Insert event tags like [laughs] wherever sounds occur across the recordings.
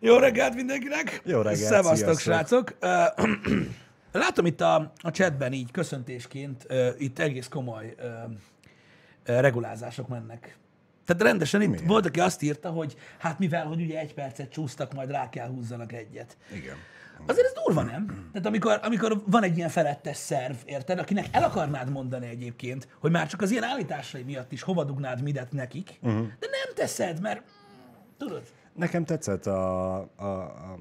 Jó reggelt mindenkinek! Jó reggelt, Szevasztok, srácok! [clears throat] Látom itt a, a chatben így köszöntésként, itt egész komoly regulázások mennek. Tehát rendesen itt Miért? volt, aki azt írta, hogy hát mivel, hogy ugye egy percet csúsztak, majd rá kell húzzanak egyet. Igen. Azért ez durva, nem? Tehát amikor, amikor van egy ilyen felettes szerv, érted, akinek el akarnád mondani egyébként, hogy már csak az ilyen állításai miatt is hova dugnád midet nekik, uh-huh. de nem teszed, mert tudod, Nekem tetszett a, a, a,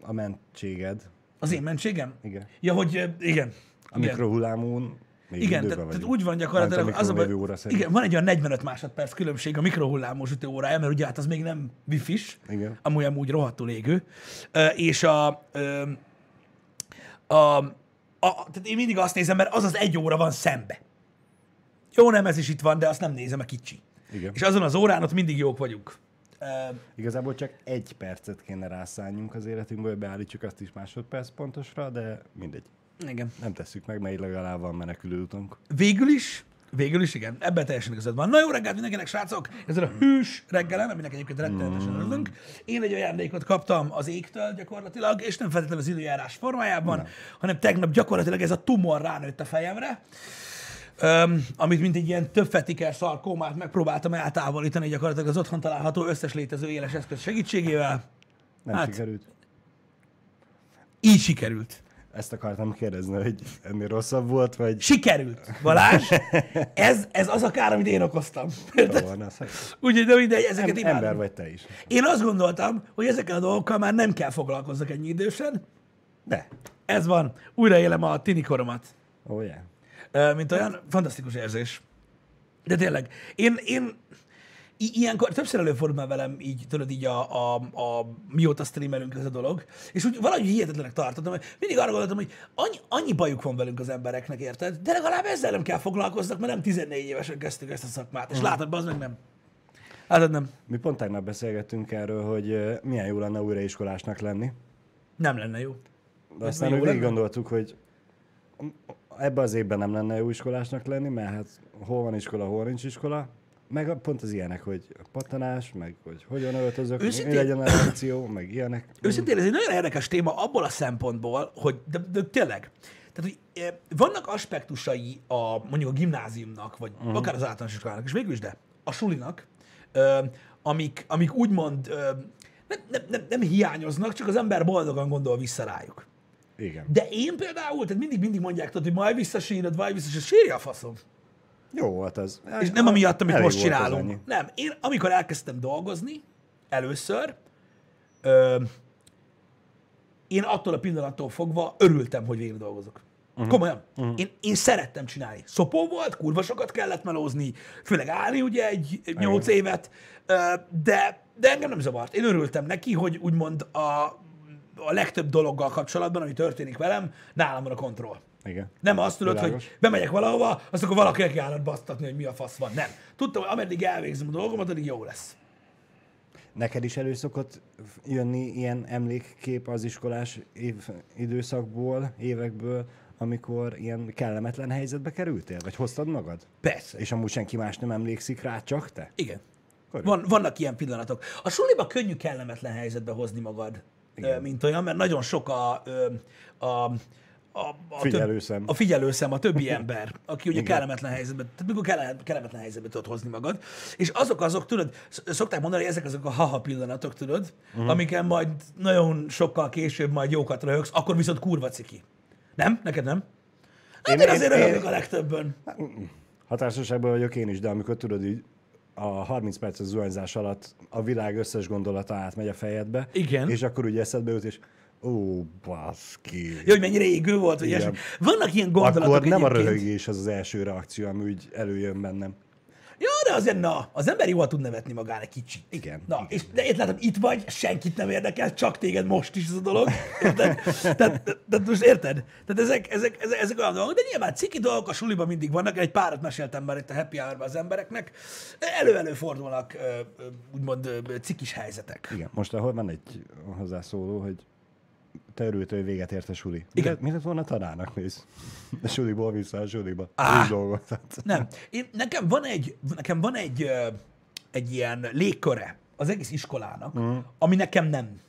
a mentséged, az én mentségem? Igen. Ja, hogy igen. a igen. mikrohullámún. Még Igen, tehát, tehát úgy van gyakorlatilag, az a baj, óra szerint. igen, van egy olyan 45 másodperc különbség a mikrohullámos ütőórája, mert ugye hát az még nem wifi-s, Igen. amúgy amúgy rohadtul égő, és a, ö, a, a, tehát én mindig azt nézem, mert az az egy óra van szembe. Jó, nem, ez is itt van, de azt nem nézem, mert kicsi. Igen. És azon az órán ott mindig jók vagyunk. Ö, Igazából csak egy percet kéne rászálljunk az életünkből, hogy beállítsuk azt is másodperc pontosra, de mindegy. igen. Nem tesszük meg, mert legalább van menekülő utunk. Végül is, végül is igen, ebben teljesen igazad van. Na jó reggelt mindenkinek, srácok! Ezzel a hűs reggelen, aminek egyébként rettenetesen örülünk. Én egy ajándékot kaptam az égtől gyakorlatilag, és nem feltétlenül az időjárás formájában, nem. hanem tegnap gyakorlatilag ez a tumor ránőtt a fejemre, Öm, amit mint egy ilyen többfetiker szarkómát megpróbáltam eltávolítani gyakorlatilag az otthon található összes létező éles eszköz segítségével. Nem Hát- sikerült? Így sikerült. Ezt akartam kérdezni, hogy ennél rosszabb volt, vagy Sikerült, Balázs! Ez, ez az a kár, amit én okoztam. [laughs] Úgyhogy, de mindegy, ezeket em- imádom. ember vagy te is. Én azt gondoltam, hogy ezekkel a dolgokkal már nem kell foglalkozzak ennyi idősen. De. Ez van. Újra élem a tini koromat. Ó, oh, yeah. Mint olyan fantasztikus érzés. De tényleg, én, én ilyenkor többször előfordul már velem így, tudod, így a, a, a mióta streamelünk ez a dolog, és úgy valahogy hihetetlenek tartottam, hogy mindig arra gondoltam, hogy annyi, annyi bajuk van velünk az embereknek, érted? De legalább ezzel nem kell foglalkoznak, mert nem 14 évesen kezdtük ezt a szakmát, és látod, az meg nem. Látod, nem. Mi pont tegnap beszélgettünk erről, hogy milyen jó lenne újraiskolásnak lenni. Nem lenne jó. De aztán úgy gondoltuk, hogy ebben az évben nem lenne jó iskolásnak lenni, mert hát hol van iskola, hol nincs iskola. Meg pont az ilyenek, hogy pattanás, meg hogy hogyan öltözök, mi Őszintén- legyen a reakció, meg ilyenek. Őszintén ez egy nagyon érdekes téma abból a szempontból, hogy de, de tényleg, tehát, hogy eh, vannak aspektusai a, mondjuk a gimnáziumnak, vagy uh-huh. akár az általános iskolának, és végül is de, a sulinak, ö, amik, amik úgymond ö, nem, nem, nem, nem hiányoznak, csak az ember boldogan gondol vissza rájuk. Igen. De én például, tehát mindig, mindig mondják, tudod, hogy majd visszasírod, majd visszasírod, sírja a faszom. Jó volt az. És nem amiatt, amit most csinálunk. Nem, én amikor elkezdtem dolgozni, először, ö, én attól a pillanattól fogva örültem, hogy végre dolgozok. Uh-huh. Komolyan. Uh-huh. Én, én szerettem csinálni. Szopó volt, kurva sokat kellett melózni, főleg állni ugye egy nyolc évet, de, de engem nem zavart. Én örültem neki, hogy úgymond a, a legtöbb dologgal kapcsolatban, ami történik velem, nálam van a kontroll. Igen. Nem azt tudod, hogy bemegyek valahova, azt akkor valaki neki állhat basztatni, hogy mi a fasz van. Nem. Tudtam, hogy ameddig elvégzem a dolgomat, addig jó lesz. Neked is elő szokott jönni ilyen emlékkép az iskolás év, időszakból, évekből, amikor ilyen kellemetlen helyzetbe kerültél? Vagy hoztad magad? Persze. És amúgy senki más nem emlékszik rá, csak te? Igen. Korrekt. Van, vannak ilyen pillanatok. A suliba könnyű kellemetlen helyzetbe hozni magad, ö, mint olyan, mert nagyon sok a, ö, a, a, a Figyelőszem. Több, a figyelőszem, a többi ember, aki ugye Igen. kellemetlen helyzetben, tehát mikor kelle- kellemetlen helyzetbe tudod hozni magad. És azok azok, tudod, sz- szokták mondani, hogy ezek azok a haha pillanatok, tudod, uh-huh. amiken majd nagyon sokkal később majd jókat röhögsz, akkor viszont kurva ciki. Nem? Neked nem? Hát én, Én- én azért én- röhögök én- a legtöbben. Határsaságban vagyok én is, de amikor tudod, így a 30 perces zuhanyzás alatt a világ összes gondolata átmegy a fejedbe, Igen. és akkor úgy eszedbe jut, és ó, baszki. Jó, hogy mennyire égő volt, ilyesmi. Vannak ilyen gondolatok Akkor nem a egyébként. röhögés az az első reakció, ami úgy előjön bennem. Ja, de azért na, az ember jól tud nevetni magán egy kicsit. Igen, Na, igen. és de itt látom, itt vagy, senkit nem érdekel, csak téged most is ez a dolog. Érted? tehát, tehát, most érted? Tehát ezek, ezek, ezek, ezek olyan dolgok, de nyilván ciki dolgok a suliban mindig vannak, egy párat meséltem már itt a happy hour az embereknek. Elő-elő fordulnak úgymond cikis helyzetek. Igen, most ahol van egy hozzászóló, hogy te örültél, hogy véget ért a suli. Mi Igen. lett, mi lett volna tanának, mész? A suliból vissza a suliba. Dolgozhat. Nem. Én, nekem van egy, nekem van egy, egy ilyen légköre az egész iskolának, uh-huh. ami nekem nem.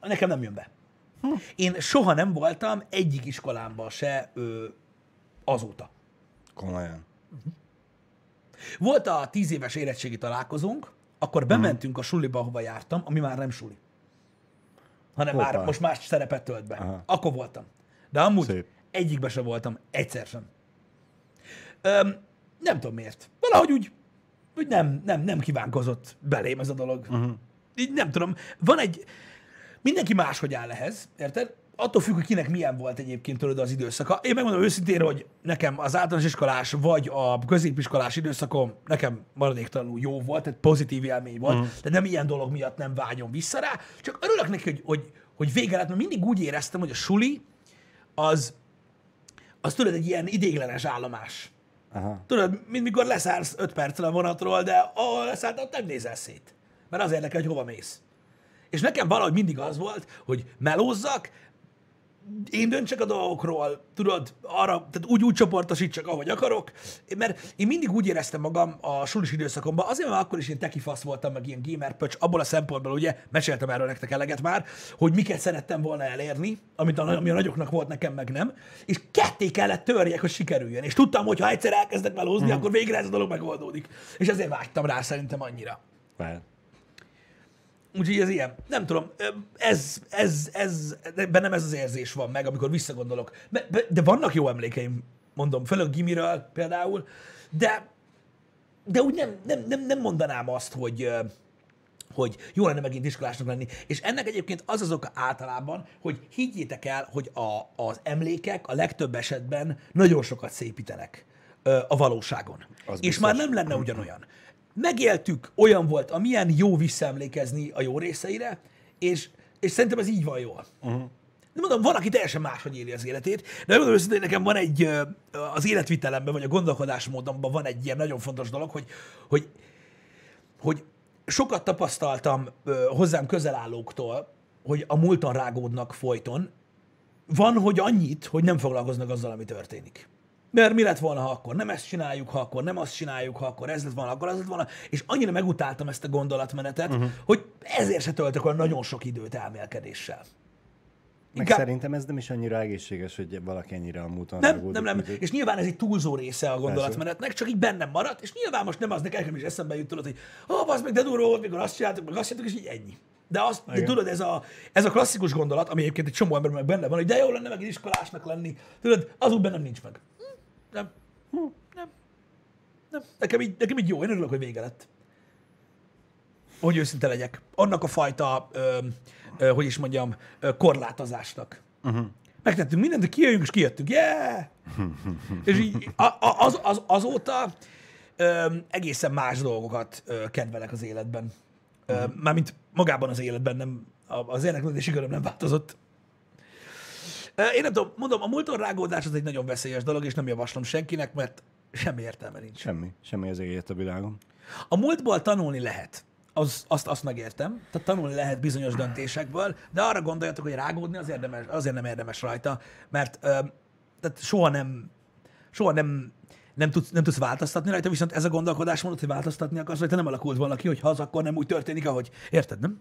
nekem nem jön be. Én soha nem voltam egyik iskolámban se ö, azóta. Komolyan. Volt a tíz éves érettségi találkozónk, akkor bementünk a suliba, ahova jártam, ami már nem suli. Hanem már Hoppá. most más szerepet tölt be. Aha. Akkor voltam. De amúgy Szép. egyikbe sem voltam, egyszer sem. Öm, nem tudom miért. Valahogy úgy, úgy nem, nem, nem kívánkozott belém ez a dolog. Uh-huh. Így nem tudom. Van egy... Mindenki máshogy áll ehhez, érted? Attól függ, hogy kinek milyen volt egyébként tőled az időszaka. Én megmondom őszintén, hogy nekem az általános iskolás vagy a középiskolás időszakom nekem maradéktalanul jó volt, tehát pozitív élmény volt, uh-huh. de nem ilyen dolog miatt nem vágyom vissza rá, csak örülök neki, hogy, hogy, hogy vége lett, mert mindig úgy éreztem, hogy a suli az, az tudod, egy ilyen idéglenes állomás. Aha. Tudod, mint mikor leszállsz 5 perccel a vonatról, de ahol ott nem nézel szét. Mert az érdekel, hogy hova mész. És nekem valahogy mindig az volt, hogy melózzak, én döntsek a dolgokról, tudod, arra, tehát úgy, úgy csoportosítsak, ahogy akarok, mert én mindig úgy éreztem magam a sulis időszakomban, azért, mert akkor is én teki fasz voltam, meg ilyen gamer pöcs, abból a szempontból ugye, meséltem erről nektek eleget már, hogy miket szerettem volna elérni, amit a, ami a nagyoknak volt, nekem meg nem, és ketté kellett törjek, hogy sikerüljön. És tudtam, hogy ha egyszer elkezdek melózni, akkor végre ez a dolog megoldódik. És ezért vágytam rá szerintem annyira. Lehet. Úgyhogy ez ilyen. Nem tudom, ez, ez, ez, bennem ez az érzés van meg, amikor visszagondolok. De, de vannak jó emlékeim, mondom, főleg Gimiről például, de, de úgy nem, nem, nem, nem mondanám azt, hogy, hogy jó lenne megint iskolásnak lenni. És ennek egyébként az az oka általában, hogy higgyétek el, hogy a, az emlékek a legtöbb esetben nagyon sokat szépítenek a valóságon. Az és biztos. már nem lenne ugyanolyan. Megéltük, olyan volt, amilyen jó visszaemlékezni a jó részeire, és, és szerintem ez így van jól. Uh-huh. De mondom, van, aki teljesen máshogy éli az életét, de megmondom őszintén, nekem van egy, az életvitelemben, vagy a gondolkodásmódomban van egy ilyen nagyon fontos dolog, hogy, hogy, hogy sokat tapasztaltam hozzám közel állóktól, hogy a múlton rágódnak folyton. Van, hogy annyit, hogy nem foglalkoznak azzal, ami történik. Mert mi lett volna, ha akkor nem ezt csináljuk, ha akkor nem azt csináljuk, ha akkor ez lett volna, akkor az lett volna. És annyira megutáltam ezt a gondolatmenetet, uh-huh. hogy ezért se töltök olyan nagyon sok időt elmélkedéssel. Meg Inkább- szerintem ez nem is annyira egészséges, hogy valaki ennyire a múlton Nem, rágódik, nem, nem. egy- És nyilván ez egy túlzó része a gondolatmenetnek, csak így bennem maradt, és nyilván most nem az nekem is eszembe jut, tudod, hogy ó, oh, meg de durva volt, mikor azt csináltuk, meg azt csináltuk, és így ennyi. De, azt, de Igen. tudod, ez a, ez a klasszikus gondolat, ami egyébként egy csomó emberben benne van, hogy de jó lenne megint iskolásnak lenni, tudod, az úgy bennem nincs meg. Nem. Nem. Nem. Nekem így, nekem így jó, én örülök, hogy vége lett. Hogy őszinte legyek. Annak a fajta, ö, ö, hogy is mondjam, ö, korlátozásnak. Uh-huh. Megtettünk mindent, hogy kijöjjünk, és kijöttünk. Yeah! [laughs] és így a, a, az, az, azóta ö, egészen más dolgokat ö, kedvelek az életben. Ö, mármint magában az életben nem, az érdeklődési köröm nem változott. Én nem tudom, mondom, a múlton rágódás az egy nagyon veszélyes dolog, és nem javaslom senkinek, mert semmi értelme nincs. Semmi. Semmi az élet a világon. A múltból tanulni lehet. Az, azt, azt megértem. Tehát tanulni lehet bizonyos döntésekből, de arra gondoljatok, hogy rágódni az érdemes, azért nem érdemes rajta, mert ö, tehát soha nem, soha nem, nem tudsz, nem tudsz változtatni rajta, viszont ez a gondolkodás mondod, hogy változtatni akarsz rajta, nem alakult volna ki, hogy ha az akkor nem úgy történik, ahogy. Érted, nem?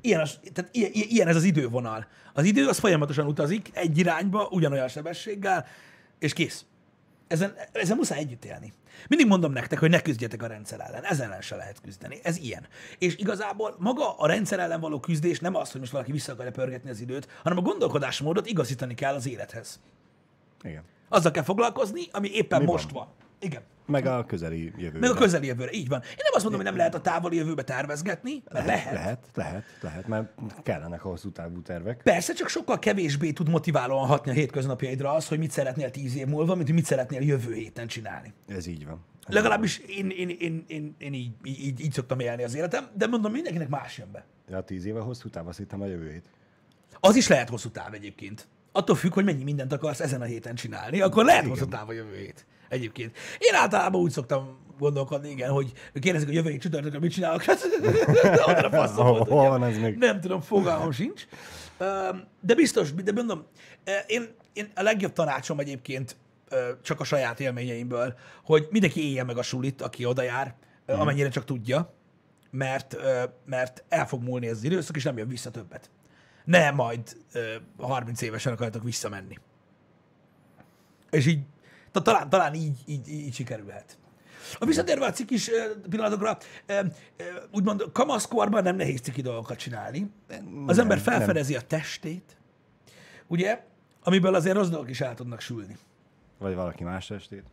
Ilyen, az, tehát ilyen, ilyen ez az idővonal. Az idő az folyamatosan utazik egy irányba, ugyanolyan sebességgel, és kész. Ezen, ezen muszáj együtt élni. Mindig mondom nektek, hogy ne küzdjetek a rendszer ellen. Ezen ellen se lehet küzdeni. Ez ilyen. És igazából maga a rendszer ellen való küzdés nem az, hogy most valaki vissza akarja pörgetni az időt, hanem a gondolkodásmódot igazítani kell az élethez. Igen. Azzal kell foglalkozni, ami éppen Mi most van? van. Igen. Meg a közeli jövőben. Meg a közeli jövőre. Így van. Én nem azt mondom, hogy nem lehet a távoli jövőbe tervezgetni, mert lehet. Lehet, lehet, lehet, mert kellenek a hosszú távú tervek. Persze, csak sokkal kevésbé tud motiválóan hatni a hétköznapjaidra az, hogy mit szeretnél tíz év múlva, mint hogy mit szeretnél jövő héten csinálni. Ez így van. Legalábbis én, én, én, én, én így, így, így szoktam élni az életem, de mondom, mindenkinek más jön be. Ja, a tíz éve hosszú táv, azt hittem a jövő hét. Az is lehet hosszú táv egyébként. Attól függ, hogy mennyi mindent akarsz ezen a héten csinálni, akkor lehet hosszú táv a jövő hét. Egyébként. Én általában úgy szoktam gondolkodni, igen, hogy kérdezik, hogy jövő csütörtökön mit csinálok. Hát, [laughs] Oda a faszom Hol- volt, van ez még? Nem tudom, fogalmam sincs. De biztos, de mondom, én, én a legjobb tanácsom egyébként csak a saját élményeimből, hogy mindenki élje meg a sulit, aki oda jár, ö, amennyire csak tudja. mert, mert el fog múlni ez az időszak, és nem jön vissza többet. Ne majd ö, 30 évesen akartok visszamenni. És így, talán, talán így, így, így sikerülhet. A visszatérve a cikis pillanatokra, úgymond kamaszkorban nem nehéz ciki dolgokat csinálni. Az ember Nem, felfedezi a testét, ugye, amiből azért rossz dolgok is el tudnak sülni. Vagy valaki más estét.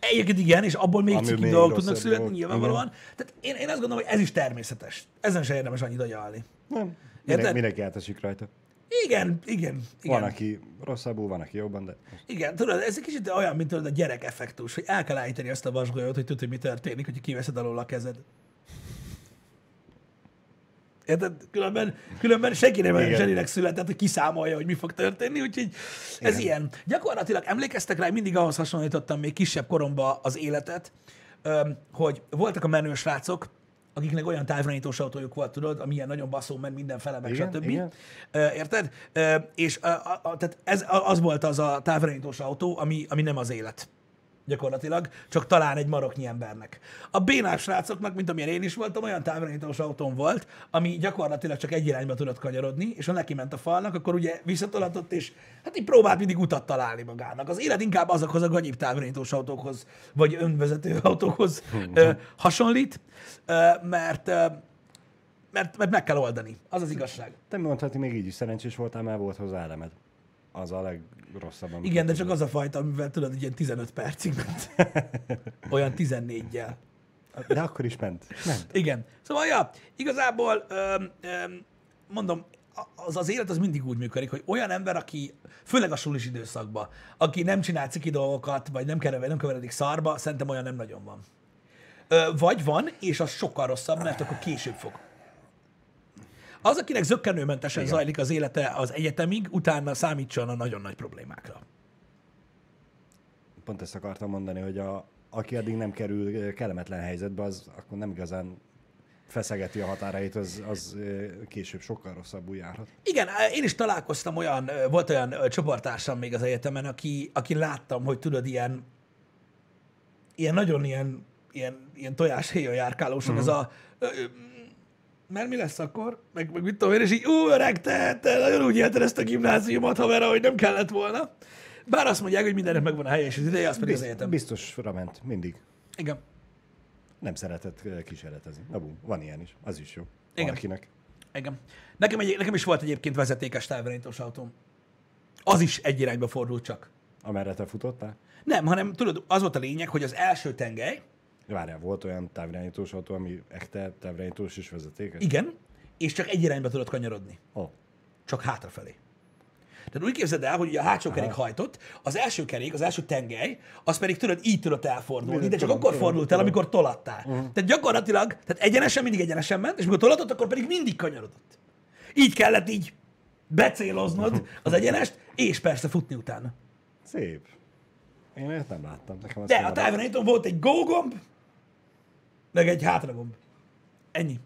Egyébként igen, és abból még Ami ciki még dolgok tudnak születni dolgok. nyilvánvalóan. Tehát én, én azt gondolom, hogy ez is természetes. Ezen se érdemes annyit agyalni. Nem. Érted? Mindenki átesik rajta. Igen, igen, igen. Van, aki rosszabbul, van, aki jobban, de Igen, tudod, ez egy kicsit olyan, mint tudod, a gyerek effektus, hogy el kell állítani azt a vasgolyót, hogy tudod, hogy mi történik, hogy kiveszed alól a kezed. Érted? Különben, különben senki nem olyan zseninek született, hogy kiszámolja, hogy mi fog történni, úgyhogy ez Igen. ilyen. Gyakorlatilag emlékeztek rá, mindig ahhoz hasonlítottam még kisebb koromban az életet, hogy voltak a menő srácok, akiknek olyan távirányítós autójuk volt, tudod, ami ilyen nagyon baszó ment mindenfele, meg Igen, stb. igen. Érted? És a, a, tehát ez, az volt az a távirányítós autó, ami, ami nem az élet gyakorlatilag, csak talán egy maroknyi embernek. A bénás srácoknak, mint amilyen én is voltam, olyan távirányítós autón volt, ami gyakorlatilag csak egy irányba tudott kanyarodni, és ha neki ment a falnak, akkor ugye visszatolatott, és hát így próbált mindig utat találni magának. Az élet inkább azokhoz a gagyibb távirányítós autókhoz, vagy önvezető autókhoz ö, hasonlít, ö, mert, ö, mert, mert meg kell oldani. Az az igazság. te mondhatni még így is szerencsés voltál, mert volt hozzá elemed. Az a legrosszabb. Igen, de csak az a fajta, amivel tudod, hogy ilyen 15 percig ment. [laughs] Olyan 14-jel. De akkor is ment. Ment. Igen. Szóval, ja, igazából öm, öm, mondom, az az élet az mindig úgy működik, hogy olyan ember, aki, főleg a sulis időszakban, aki nem csinál ciki dolgokat, vagy nem, kever, nem keveredik szarba, szerintem olyan nem nagyon van. Ö, vagy van, és az sokkal rosszabb, mert akkor később fog. Az, akinek zöggenőmentesen Igen. zajlik az élete az egyetemig, utána számítson a nagyon nagy problémákra. Pont ezt akartam mondani, hogy a, aki addig nem kerül kellemetlen helyzetbe, az akkor nem igazán feszegeti a határait, az, az később sokkal rosszabbul járhat. Igen, én is találkoztam olyan, volt olyan ö, csoporttársam még az egyetemen, aki, aki láttam, hogy tudod, ilyen, ilyen nagyon ilyen, ilyen, ilyen tojás héjon járkálósan, ez a mert mi lesz akkor? Meg, meg mit tudom én, és így, ú, öreg, te, te nagyon úgy élted ezt a gimnáziumot, haverra, hogy nem kellett volna. Bár azt mondják, hogy mindennek megvan a helye és az ideje, az pedig az egyetem. Biztosra ment, mindig. Igen. Nem szeretett ö, kísérletezni. Na bum, van ilyen is. Az is jó. Igen. Valakinek. Igen. Nekem, egy, nekem is volt egyébként vezetékes távirányítós autóm. Az is egy irányba fordult csak. Amerre te futottál? Nem, hanem tudod, az volt a lényeg, hogy az első tengely, Várjál, volt olyan távirányítós autó, ami ekte távirányítós és vezetékes? igen, és csak egy irányba tudott kanyarodni. Ó, Csak hátrafelé. Tehát úgy képzeld el, hogy ugye a hátsó kerék hajtott, az első kerék, az első tengely, az pedig tudod, így tudott elfordulni, de csak tudom, akkor tudom, fordult el, tudom. amikor tolattál. Tehát gyakorlatilag, tehát egyenesen mindig egyenesen ment, és amikor tolatott, akkor pedig mindig kanyarodott. Így kellett így becéloznod az egyenest, és persze futni utána. szép. Én ezt nem láttam. Nekem De a távirányítón volt egy go gomb, meg egy hátragomb. Ennyi.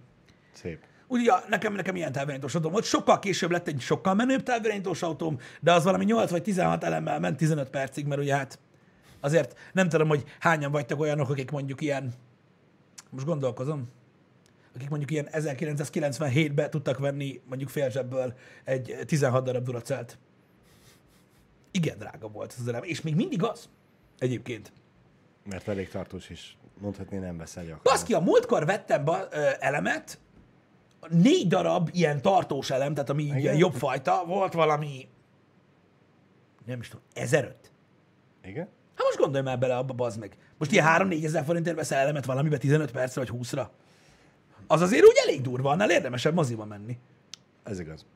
Szép. Ugye nekem, nekem ilyen távirányítós autóm volt. Sokkal később lett egy sokkal menőbb távirányítós autóm, de az valami 8 vagy 16 elemmel ment 15 percig, mert ugye hát azért nem tudom, hogy hányan vagytok olyanok, akik mondjuk ilyen, most gondolkozom, akik mondjuk ilyen 1997-ben tudtak venni mondjuk fél zsebből egy 16 darab duracelt. Igen drága volt az elem, és még mindig az egyébként. Mert elég tartós is. Mondhatni nem veszel gyakran. Baszki, a múltkor vettem ba, ö, elemet, négy darab ilyen tartós elem, tehát ami így ilyen jobb fajta, volt valami, nem is tudom, 1005. Igen? Hát most gondolj már bele abba, bazd meg. Most ilyen 3-4 ezer forintért veszel elemet valamibe 15 percre vagy 20-ra. Az azért úgy elég durva, annál érdemesebb moziba menni. Ez igaz.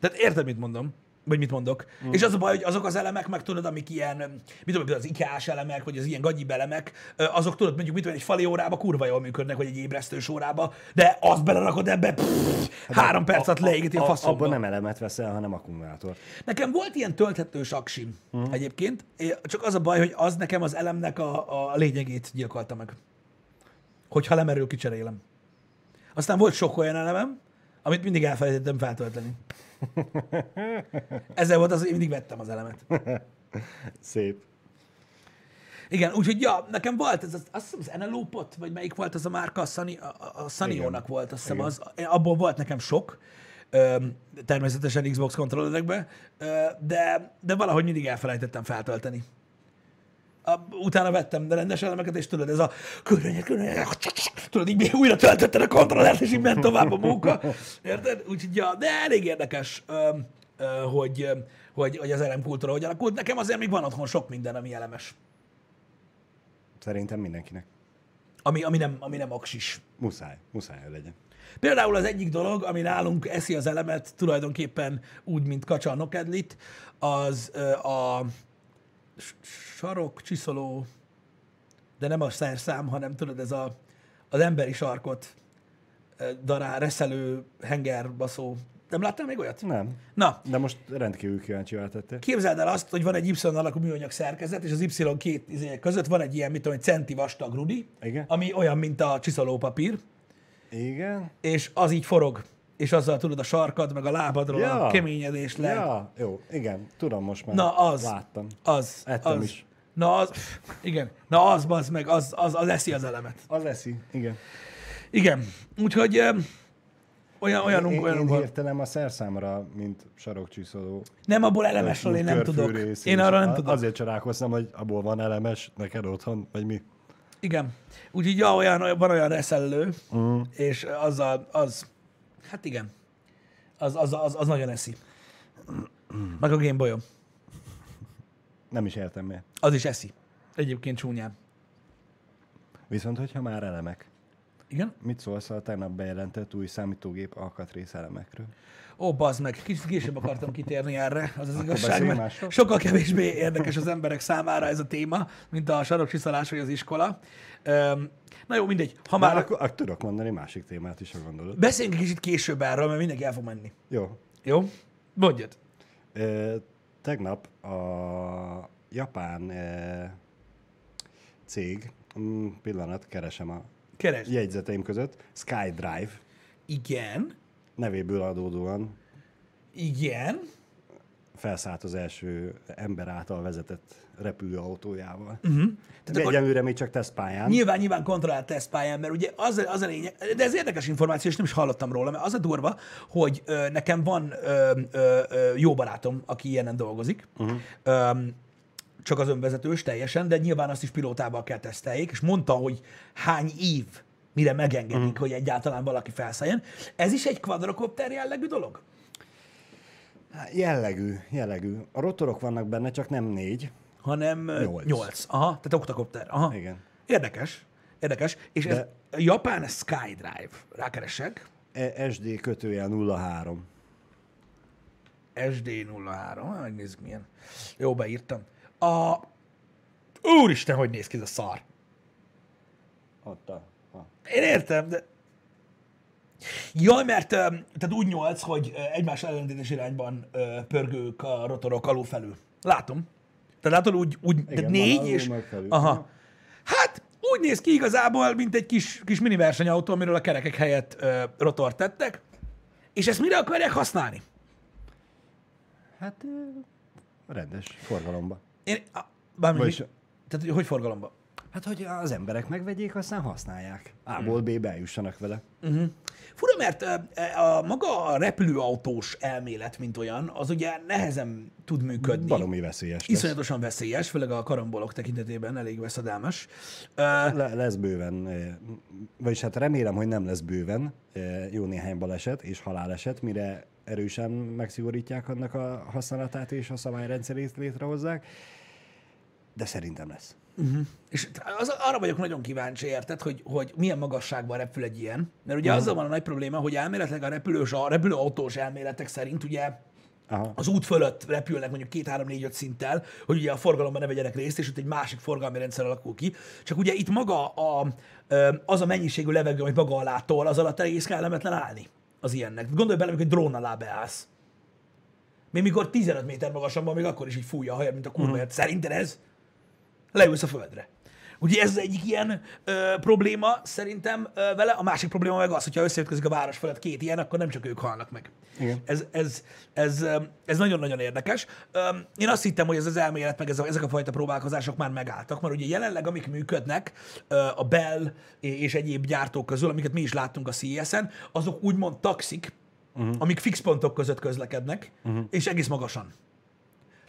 Tehát érted, mit mondom? Vagy mit mondok? Mm. És az a baj, hogy azok az elemek, meg tudod, amik ilyen, mit tudom, az IKEA-s elemek, vagy az ilyen gagyi elemek, azok tudod, mondjuk mit tudom, egy fali órába kurva jól működnek, vagy egy ébresztős órába, de azt belerakod ebbe, pff, három perc alatt leégeti a faszomba. Abban nem elemet veszel, hanem akkumulátor. Nekem volt ilyen tölthetős aksim mm. egyébként, csak az a baj, hogy az nekem az elemnek a, a lényegét gyilkolta meg. Hogyha lemerül, kicserélem. Aztán volt sok olyan elemem, amit mindig elfelejtettem feltölteni. Ezzel volt az, hogy én mindig vettem az elemet. Szép. Igen, úgyhogy ja, nekem volt ez, az, azt hiszem az Enelope-ot, vagy melyik volt az a márka, a, Sunny, a, a Sunny-ónak volt, azt hiszem az, abból volt nekem sok, öm, természetesen Xbox kontrollerekbe, de, de valahogy mindig elfelejtettem feltölteni. A, utána vettem de rendes elemeket, és tudod, ez a körönnyed, körönnyed, tudod, így újra töltötted a kontrollert, és így ment tovább a munka. Érted? Úgyhogy, ja, de elég érdekes, ö, hogy, hogy, hogy az elemkultúra hogy alakult. Nekem azért még van otthon sok minden, ami elemes. Szerintem mindenkinek. Ami, ami, nem, ami nem aksis. Muszáj, muszáj, hogy legyen. Például az egyik dolog, ami nálunk eszi az elemet, tulajdonképpen úgy, mint kacsa a nokedlit, az a s- sarok, csiszoló, de nem a szerszám, hanem tudod, ez a, az emberi sarkot ö, darál, reszelő, hengerbaszó. Nem láttál még olyat? Nem. Na, De most rendkívül kíváncsi tettél. Képzeld el azt, hogy van egy Y alakú műanyag szerkezet, és az Y két izé között van egy ilyen, mit tudom, egy centi vastag rudi, Igen. ami olyan, mint a csiszolópapír, Igen. és az így forog, és azzal tudod a sarkad, meg a lábadról Ja. a keményedés le. Ja, jó, igen, tudom most már. Na az. Láttam. Az. Ettem az. is. Na az, igen. Na az, az meg, az, az, az eszi az elemet. Az leszi, igen. Igen. Úgyhogy öm, olyan, olyanunk, én, én olyanunk van. hirtelen a szerszámra, mint sarokcsiszoló. Nem, abból elemesről én nem tudok. Én arra nem tudok. Azért csodálkoztam, hogy abból van elemes neked otthon, vagy mi? Igen. Úgyhogy ja, olyan, olyan, van olyan reszellő, Mm. és azzal, az, hát igen, az, az, az, az nagyon eszi. Meg a Gameboy-om. Nem is értem miért. Az is eszi. Egyébként csúnyán. Viszont, hogyha már elemek. Igen? Mit szólsz a tegnap bejelentett új számítógép alkatrész elemekről? Ó, bazd meg, kicsit később akartam kitérni erre, az az igazság, mert másról. sokkal kevésbé érdekes az emberek számára ez a téma, mint a sarokcsiszolás vagy az iskola. Öm, na jó, mindegy. Ha Már akkor, akkor tudok mondani másik témát is, ha gondolod. beszéljünk kicsit később erről, mert mindenki el fog menni. Jó. Jó? Mondjad. Ö, tegnap a japán ö, cég, mm, pillanat, keresem a Keresd. jegyzeteim között, SkyDrive Igen. nevéből adódóan Igen. felszállt az első ember által vezetett repülőautójával. Uh-huh. Tehát egyelőre még csak tesztpályán. nyilván, nyilván kontrollált tesztpályán, mert ugye az, az a lényeg, de ez érdekes információ, és nem is hallottam róla, mert az a durva, hogy ö, nekem van ö, ö, ö, jó barátom, aki ilyenen dolgozik, uh-huh. ö, csak az önvezetős teljesen, de nyilván azt is pilótával kell teszteljék, és mondta, hogy hány év, mire megengedik, uh-huh. hogy egyáltalán valaki felszálljon. Ez is egy quadrocopter jellegű dolog? Hát, Jellegű, jellegű. A rotorok vannak benne, csak nem négy. hanem Nyolc. nyolc. Aha, tehát oktokopter. Aha. Igen. Érdekes. Érdekes. És ez De- a japán SkyDrive. Rákeresek. E- SD kötőjel 03. SD03. Megnézzük milyen. Jó, beírtam. A... Úristen, hogy néz ki ez a szar. Ott a. Én értem, de... Jaj, mert tehát úgy nyolc, hogy egymás ellentétes irányban pörgők a rotorok alul felül. Látom. Tehát látod, úgy, úgy Igen, tehát négy, és... felül. Aha. Hát, úgy néz ki igazából, mint egy kis, kis mini versenyautó, amiről a kerekek helyett ö, rotort tettek. És ezt mire akarják használni? Hát rendes forgalomba. Én, a, bármi, Vagyis- mi, tehát, hogy forgalomba? Hát, hogy az emberek megvegyék, aztán használják. A-ból B-be eljussanak vele. Fura, mert ö, a maga a repülőautós elmélet, mint olyan, az ugye nehezen tud működni. Valami veszélyes lesz. Iszonyatosan veszélyes, főleg a karambolok tekintetében elég veszedelmes. Le, lesz bőven, vagyis hát remélem, hogy nem lesz bőven jó néhány baleset és haláleset, mire erősen megszigorítják annak a használatát és a szabályrendszerét létrehozzák, de szerintem lesz. És az, arra vagyok nagyon kíváncsi, érted, hogy, hogy milyen magasságban repül egy ilyen. Mert ugye azzal van a nagy probléma, hogy elméletileg a repülős, a repülőautós elméletek szerint ugye Aha. az út fölött repülnek mondjuk 2 3 4 5 szinttel, hogy ugye a forgalomban ne vegyenek részt, és ott egy másik forgalmi rendszer alakul ki. Csak ugye itt maga a, az a mennyiségű levegő, amit maga alá tol, az alatt egész kellemetlen állni az ilyennek. Gondolj bele, amikor egy drón alá beállsz. Még mikor 15 méter magasan van, még akkor is így fújja a hajad, mint a kurva. Mm. Szerinted ez? Leülsz a földre. Ugye ez az egyik ilyen ö, probléma szerintem ö, vele, a másik probléma meg az, hogyha összeütközik a város felett két ilyen, akkor nem csak ők halnak meg. Igen. Ez, ez, ez, ez nagyon-nagyon érdekes. Ö, Én azt hittem, hogy ez az elmélet, meg ez a, ezek a fajta próbálkozások már megálltak, mert ugye jelenleg, amik működnek, ö, a Bell és egyéb gyártók közül, amiket mi is láttunk a CES-en, azok úgymond taxik, uh-huh. amik fix pontok között közlekednek, uh-huh. és egész magasan.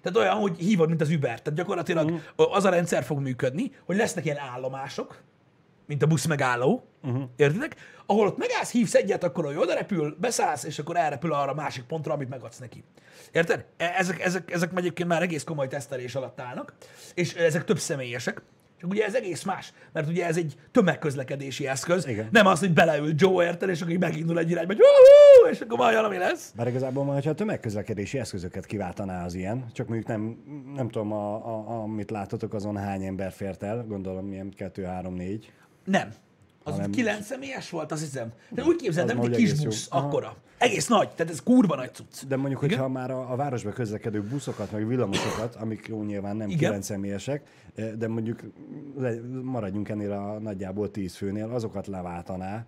Tehát olyan, hogy hívod, mint az Uber. Tehát gyakorlatilag uh-huh. az a rendszer fog működni, hogy lesznek ilyen állomások, mint a busz megálló, uh-huh. értitek? Ahol ott megállsz, hívsz egyet, akkor hogy oda repül, beszállsz, és akkor elrepül arra a másik pontra, amit megadsz neki. Érted? E- Ezek, ezek, ezek egyébként már egész komoly tesztelés alatt állnak, és ezek több személyesek. Csak ugye ez egész más, mert ugye ez egy tömegközlekedési eszköz. Igen. Nem az, hogy beleül Joe érted, és akkor megindul egy irányba, hogy és akkor majd valami lesz. Bár igazából majd, ha a tömegközlekedési eszközöket kiváltaná az ilyen, csak mondjuk nem, nem tudom, a, a, amit látotok, azon hány ember fért el, gondolom ilyen 2, 3, 4. Nem. Az Hanem- kilenc személyes volt, azt hiszem. De úgy képzeld, Az nem egy kis jó. busz, Aha. akkora. Egész nagy, tehát ez kurva nagy cucc. De mondjuk, Igen? hogyha már a, a városba közlekedő buszokat, meg villamosokat, amik jó nyilván nem Igen. 9 személyesek, eh, de mondjuk le, maradjunk ennél a nagyjából 10 főnél, azokat leváltaná.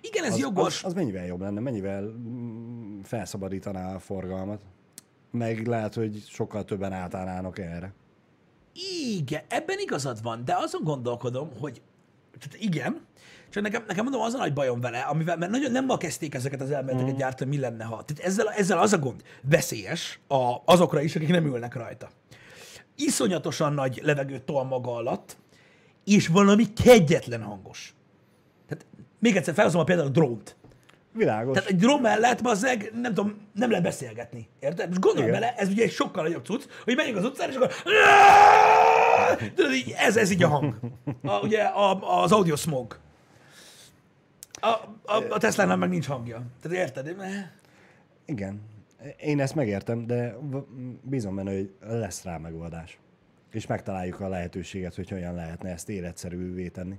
Igen, ez Az, jogos. az, az mennyivel jobb lenne, mennyivel mm, felszabadítaná a forgalmat. Meg lehet, hogy sokkal többen átállnának erre. Igen, ebben igazad van, de azon gondolkodom, hogy tehát igen, csak nekem, nekem mondom, az a nagy bajom vele, amivel, mert nagyon nem ma kezdték ezeket az elméleteket mm. gyártani, mi lenne, ha. Tehát ezzel, ezzel az a gond, veszélyes a, azokra is, akik nem ülnek rajta. Iszonyatosan nagy levegőt tol maga alatt, és valami kegyetlen hangos. Tehát még egyszer felhozom a például a drónt. Világos. Tehát egy drón mellett, bazzeg, nem tudom, nem lehet beszélgetni. Érted? Most gondolj bele, ez ugye egy sokkal nagyobb cucc, hogy megyünk az utcán, és akkor... [laughs] Tudod, így, ez, ez így a hang. A, ugye a, az audio smog. A, a, a Tesla-nál meg nincs hangja. Tehát érted? Igen. Én ezt megértem, de bízom benne, hogy lesz rá megoldás. És megtaláljuk a lehetőséget, hogy hogyan lehetne ezt életszerűvé tenni.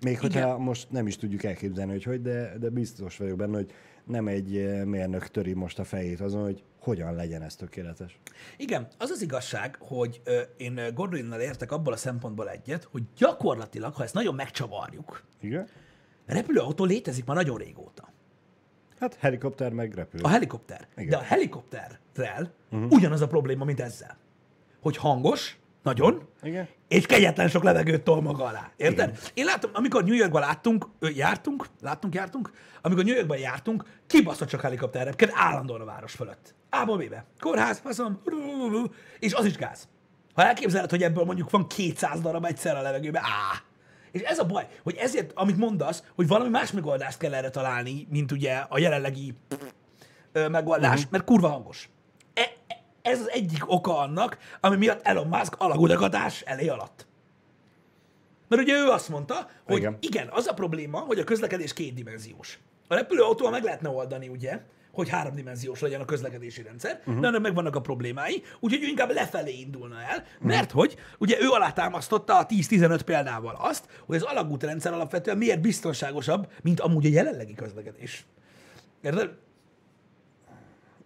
Még hogyha Igen. most nem is tudjuk elképzelni, hogy hogy, de, de biztos vagyok benne, hogy nem egy mérnök töri most a fejét azon, hogy hogyan legyen ez tökéletes. Igen, az az igazság, hogy ö, én ö, Gordoninnal értek abból a szempontból egyet, hogy gyakorlatilag, ha ezt nagyon megcsavarjuk, Igen? repülőautó létezik már nagyon régóta. Hát helikopter meg repül. A helikopter. Igen. De a helikopterrel uh-huh. ugyanaz a probléma, mint ezzel. Hogy hangos, nagyon, Igen? és kegyetlen sok levegőt tol maga alá. Érted? Igen. Én látom, amikor New Yorkban láttunk, jártunk, láttunk, jártunk, amikor New Yorkban jártunk, kibaszott csak helikopterre, kell állandóan a város fölött. A-ból B-be. Kórház, faszom, és az is gáz. Ha elképzeled, hogy ebből mondjuk van 200 darab egyszer a levegőbe, á! És ez a baj, hogy ezért, amit mondasz, hogy valami más megoldást kell erre találni, mint ugye a jelenlegi ö, megoldás, uh-huh. mert kurva hangos. E, e- ez az egyik oka annak, ami miatt Elon Musk alagudagatás elé alatt. Mert ugye ő azt mondta, hogy igen. Igen. igen, az a probléma, hogy a közlekedés kétdimenziós. A repülőautóval meg lehetne oldani, ugye, hogy háromdimenziós legyen a közlekedési rendszer, uh-huh. de ennek megvannak a problémái, úgyhogy ő inkább lefelé indulna el, mert hogy ugye ő alátámasztotta a 10-15 példával azt, hogy az alagútrendszer alapvetően miért biztonságosabb, mint amúgy a jelenlegi közlekedés. Érted?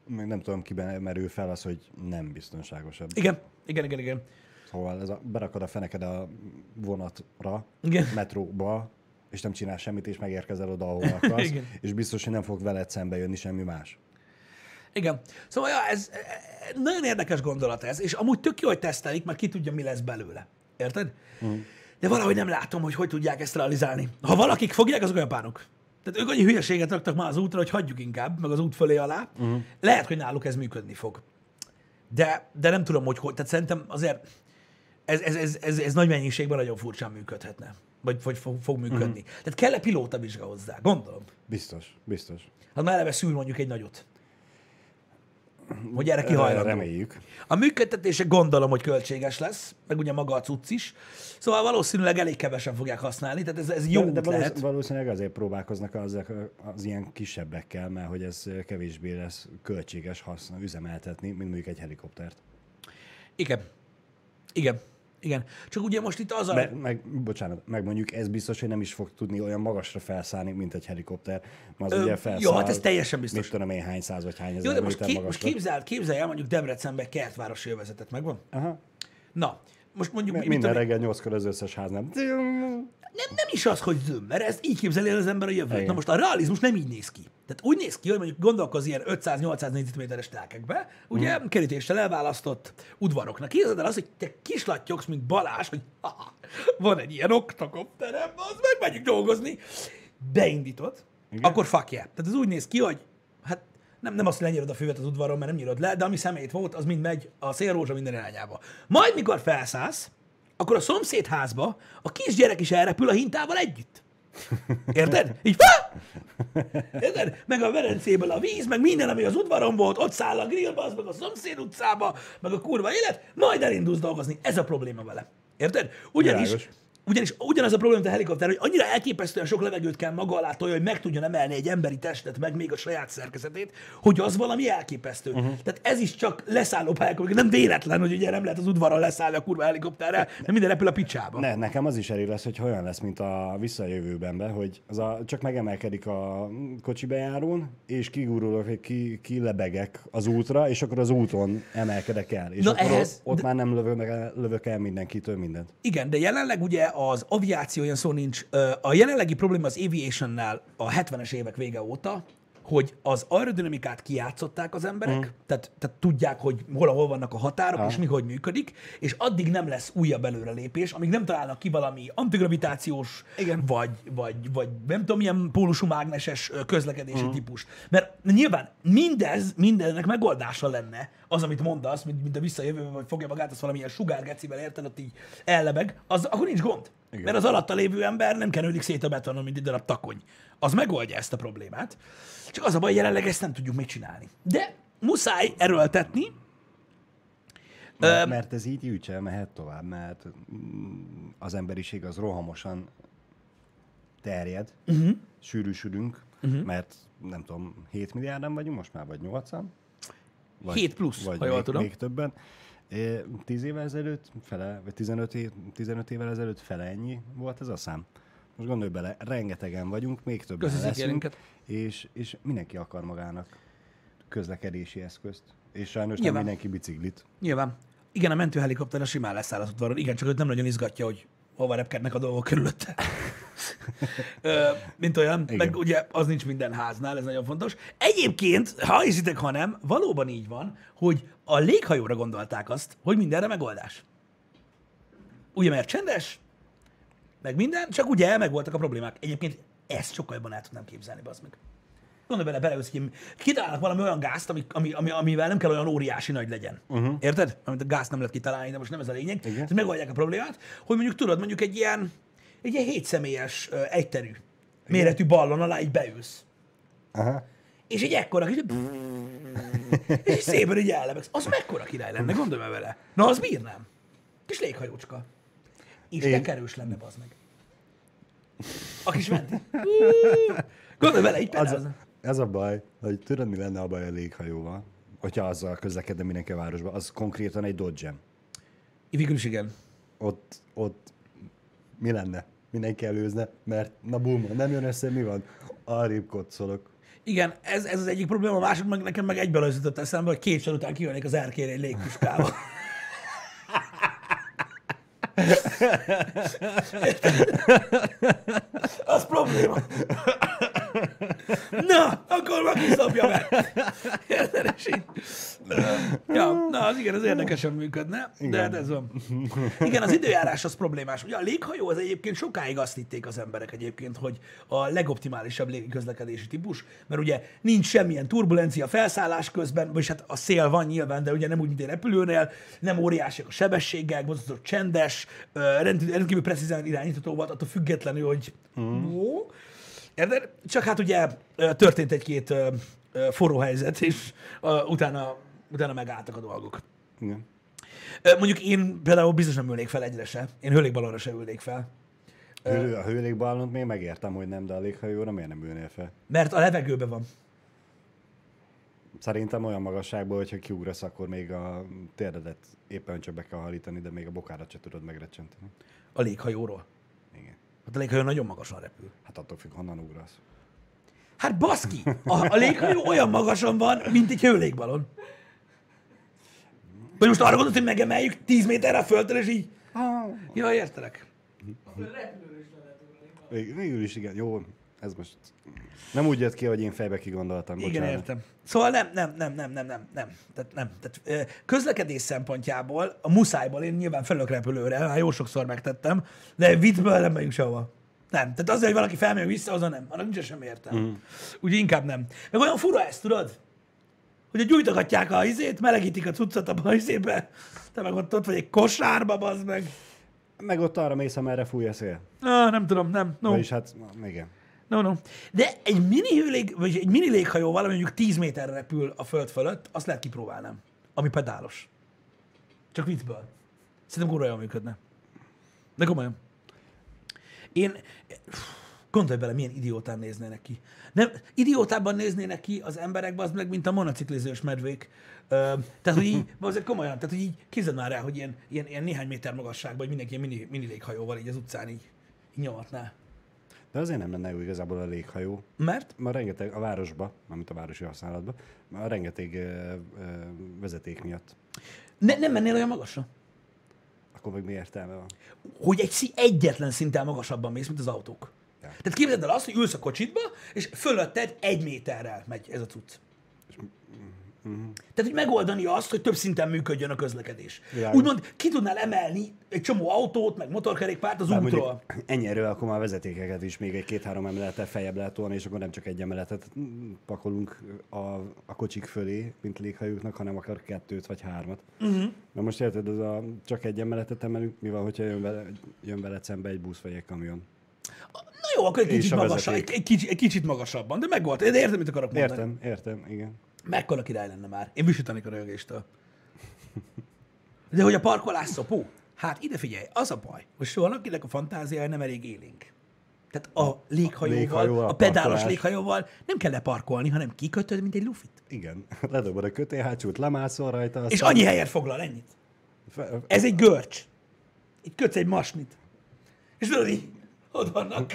Meg nem tudom, kiben merül fel az, hogy nem biztonságosabb. Igen, igen, igen, igen. Szóval ez a, berakod a feneked a vonatra, Igen. metróba, és nem csinál semmit, és megérkezel oda, ahol akarsz, [laughs] és biztos, hogy nem fog veled szembe jönni semmi más. Igen. Szóval ja, ez e, e, nagyon érdekes gondolat ez, és amúgy tök jó, hogy tesztelik, mert ki tudja, mi lesz belőle. Érted? Mm. De valahogy nem látom, hogy hogy tudják ezt realizálni. Ha valakik fogják, azok a japánok. Tehát ők annyi hülyeséget raktak már az útra, hogy hagyjuk inkább, meg az út fölé alá. Mm. Lehet, hogy náluk ez működni fog. De, de nem tudom, hogy hogy. Tehát szerintem azért ez, ez, ez, ez, ez nagy mennyiségben nagyon furcsán működhetne. Vagy, vagy fog, fog működni. Mm. Tehát kell-e pilóta vizsga hozzá? Gondolom. Biztos, biztos. Hát már eleve szűr mondjuk egy nagyot. Hogy erre ki hajlandó. Reméljük. A működtetése gondolom, hogy költséges lesz, meg ugye maga a cucc is. Szóval valószínűleg elég kevesen fogják használni, tehát ez, ez jó de, de lehet. valószínűleg, valószínűleg azért próbálkoznak az, az ilyen kisebbekkel, mert hogy ez kevésbé lesz költséges haszna üzemeltetni, mint mondjuk egy helikoptert. Igen. Igen. Igen. Csak ugye most itt az a... Meg, meg, bocsánat, meg mondjuk ez biztos, hogy nem is fog tudni olyan magasra felszállni, mint egy helikopter. Mert az Ö, ugye jó, felszáll, hát ez teljesen biztos. Mit tudom én, hány száz vagy hány Jó, ezer de most, kép, most képzel, képzelj el mondjuk Debrecenbe kertvárosi övezetet, megvan? Aha. Na, most mondjuk, mit Minden reggel nyolckor az összes ház nem. nem, nem is az, hogy zöm, mert ez így képzeli el az ember a jövőt. Igen. Na most a realizmus nem így néz ki. Tehát úgy néz ki, hogy mondjuk gondolkoz ilyen 500-800 négyzetméteres telkekbe, ugye mm. kerítéssel elválasztott udvaroknak. Képzeld el azt, hogy te kislattyogsz, mint Balázs, hogy ha, van egy ilyen oktokopterem, az meg megyünk dolgozni. Beindítod, Igen. akkor fuck yeah. Tehát ez úgy néz ki, hogy hát nem, nem azt, hogy lenyírod a füvet az udvaron, mert nem nyírod le, de ami szemét volt, az mind megy a szélrózsa minden irányába. Majd, mikor felszállsz, akkor a szomszédházba a kisgyerek is elrepül a hintával együtt. Érted? Így, ha! Érted? Meg a Verencéből a víz, meg minden, ami az udvaron volt, ott száll a grillba, az meg a szomszéd utcába, meg a kurva élet, majd elindulsz dolgozni. Ez a probléma vele. Érted? Ugyanis, Világos. Ugyanis ugyanaz a probléma, mint a helikopter, hogy annyira elképesztően sok levegőt kell maga alá tolja, hogy meg tudjon emelni egy emberi testet, meg még a saját szerkezetét, hogy az valami elképesztő. Uh-huh. Tehát ez is csak leszálló pályák, nem véletlen, hogy ugye nem lehet az udvaron leszállni a kurva helikopterrel, mert minden repül a picsába. Ne, nekem az is elég lesz, hogy olyan lesz, mint a visszajövőben, be, hogy az a, csak megemelkedik a kocsi bejárón, és kigurulok, ki, ki lebegek az útra, és akkor az úton emelkedek el. És Na akkor ehhez- ott, ott már nem lövök, lövök el mindenkitől mindent. Igen, de jelenleg ugye az aviáció olyan szó nincs. A jelenlegi probléma az aviationnál a 70-es évek vége óta, hogy az aerodinamikát kijátszották az emberek, mm. tehát, tehát tudják, hogy hol, hol vannak a határok, Ah. és mi hogy működik, és addig nem lesz újabb előrelépés, amíg nem találnak ki valami antigravitációs, Igen. vagy, vagy, vagy nem tudom, milyen pólusú mágneses közlekedési mm. típust. Mert nyilván mindez, mindennek megoldása lenne az, amit mondasz, mint, mint a visszajövőben, vagy fogja magát, az valamilyen sugárgecivel, érted, ott így ellebeg, az, akkor nincs gond. Igen. Mert az alatta lévő ember nem kenődik szét a betonon, mint egy darab takony. Az megoldja ezt a problémát. Csak az a baj, jelenleg ezt nem tudjuk még csinálni. De muszáj erőltetni, Mert, mert ez így úgy sem mehet tovább, mert az emberiség az rohamosan terjed, uh-huh. sűrűsödünk, uh-huh. mert nem tudom, 7 milliárdan vagyunk most már, vagy 8-an? Vagy, 7 plusz, vagy ha jól még, tudom. Még többen. É, 10 évvel ezelőtt fele, vagy 15, év, 15 évvel ezelőtt fele ennyi volt ez a szám. Most gondolj bele, rengetegen vagyunk, még többen Köszi leszünk, szikérünket. és, és mindenki akar magának közlekedési eszközt. És sajnos Nyilván. nem mindenki biciklit. Nyilván. Igen, a mentőhelikopter a simán leszáll az udvaron. Igen, csak őt nem nagyon izgatja, hogy hova repkednek a dolgok körülötte. Mint olyan, Igen. meg ugye az nincs minden háznál, ez nagyon fontos. Egyébként, ha hiszitek, ha nem, valóban így van, hogy a léghajóra gondolták azt, hogy mindenre megoldás. Ugye, mert csendes, meg minden, csak ugye meg voltak a problémák. Egyébként ezt sokkal jobban el tudnám képzelni, bazd meg. Gondolj bele, beleülsz, hogy kitalálnak valami olyan gázt, ami, ami, ami, amivel nem kell olyan óriási nagy legyen. Uh-huh. Érted? Amit a gázt nem lehet kitalálni, de most nem ez a lényeg. Igen. Tehát megoldják a problémát, hogy mondjuk tudod, mondjuk egy ilyen, egy ilyen hétszemélyes, egyterű méretű ballon alá így beülsz. Aha. És egy ekkora kis... [laughs] és így szépen így ellebegsz. Az mekkora király lenne, gondolj már vele. Na, az bírnám. Kis léghajócska. És Én- tekerős lenne, bazd meg. A kis menti. [laughs] Gondolj vele, így Az a, ez a baj, hogy tudod, mi lenne a baj a léghajóval? Hogyha azzal közlekedne mindenki a városba, az konkrétan egy dodge Végül is igen. ott, ott mi lenne? Mindenki előzne, mert na bum, nem jön össze, mi van? Arrébb koccolok. Igen, ez, ez az egyik probléma, a másik meg nekem meg egyből az jutott eszembe, hogy két sor után kijönnék az erkére egy légpuskával. [laughs] az probléma. Na, akkor már kiszabja meg. Érted, és így. Ja, na, az igen, az érdekesen működne, de Igen. hát ez van. Igen, az időjárás az problémás. Ugye a léghajó az egyébként sokáig azt hitték az emberek egyébként, hogy a legoptimálisabb légiközlekedési típus, mert ugye nincs semmilyen turbulencia felszállás közben, vagyis hát a szél van nyilván, de ugye nem úgy, mint egy repülőnél, nem óriásiak a sebességek, mozgatott csendes, rendkívül, precízen irányítható volt, attól függetlenül, hogy Ó. Érted? Csak hát ugye történt egy-két forró helyzet, és utána, utána megálltak a dolgok. Igen. Mondjuk én például biztos nem ülnék fel egyre se. Én hőlékballonra se ülnék fel. Hőlő, a hőlékballont még megértem, hogy nem, de a léghajóra miért nem ülnél fel? Mert a levegőben van. Szerintem olyan magasságból, hogyha kiugrasz, akkor még a térdedet éppen csak be kell hajlítani, de még a bokárat se tudod megrecsenteni. A léghajóról. Hát a léghajó nagyon magasan repül. Hát attól függ, honnan ugrasz. Hát baszki! A, a léghajó olyan magasan van, mint egy hőlékballon. Vagy most arra gondolod, hogy megemeljük 10 méterre a földtől, és így Ja, értelek. Vég- Végül is igen, jó, ez most nem úgy jött ki, hogy én fejbe kigondoltam. Igen, bocsánat. értem. Szóval nem, nem, nem, nem, nem, nem, nem. Tehát nem. Tehát, közlekedés szempontjából, a muszájból én nyilván felök repülőre, már jó sokszor megtettem, de viccből nem megyünk sehova. Nem. Tehát azért, hogy valaki felmegy vissza, azon nem. Annak nincs sem értem. Mm. Úgyhogy inkább nem. Meg olyan fura ez, tudod? Hogy gyújtogatják a izét, melegítik a cuccot a izébe, te meg ott, ott vagy egy kosárba, bazd meg. Meg ott arra mész, amerre fúj a szél. Ah, nem tudom, nem. No. Vagyis hát, igen. No, no. De egy mini hőlég, vagy egy mini léghajóval, ami mondjuk 10 méterre repül a föld fölött, azt lehet kipróbálnám. Ami pedálos. Csak viccből. Szerintem kurva jól működne. De komolyan. Én, gondolj bele, milyen idiótán néznének ki. Nem, idiótában néznének ki az emberek, az meg, mint a monociklizős medvék. Ö, tehát, hogy így, azért komolyan, tehát, hogy így képzeld már rá, hogy ilyen, ilyen, ilyen néhány méter magasságban, hogy mindenki ilyen mini, mini léghajóval így az utcán így, így nyomatná. De azért nem lenne jó igazából a léghajó. Mert? Ma rengeteg, a városba, mármint a városi használatban, a rengeteg ö, ö, vezeték miatt. Ne, nem mennél olyan magasra? Akkor meg mi értelme van? hogy egy szí- egyetlen szinten magasabban mész, mint az autók. Ja. Tehát képzeld el azt, hogy ülsz a kocsitba, és fölötted egy méterrel megy ez a cucc. Tehát, hogy megoldani azt, hogy több szinten működjön a közlekedés. Világos. Úgymond ki tudnál emelni egy csomó autót, meg motorkerékpárt az Bár útról. ennyi erről akkor már vezetékeket is még egy két-három emelettel feljebb lehet tolni, és akkor nem csak egy emeletet pakolunk a, a kocsik fölé, mint léghajóknak, hanem akár kettőt vagy hármat. Uh-huh. Na most érted, ez a, csak egy emeletet emelünk, mi van, hogyha jön vele, jön vele szembe egy busz vagy egy kamion? Na jó, akkor egy kicsit, magasabb, egy, egy, kicsit, egy kicsit magasabban, de megvolt. Értem, mit akarok mondani. Értem, értem, igen. Mekkora király lenne már. Én visítanék a rögéstől. De hogy a parkolás szopó? Hát ide figyelj, az a baj, hogy soha akinek a fantáziája nem elég élénk. Tehát a léghajóval, Léghajóval, a pedálos parkolás. léghajóval nem kell leparkolni, hanem kikötöd, mint egy lufit. Igen. [laughs] Ledobod a kötélhátsót, lemászol rajta, aztán... És annyi helyet foglal, ennyit. Fe- Ez egy görcs. Itt kötsz egy masnit. És tudod így, ott vannak.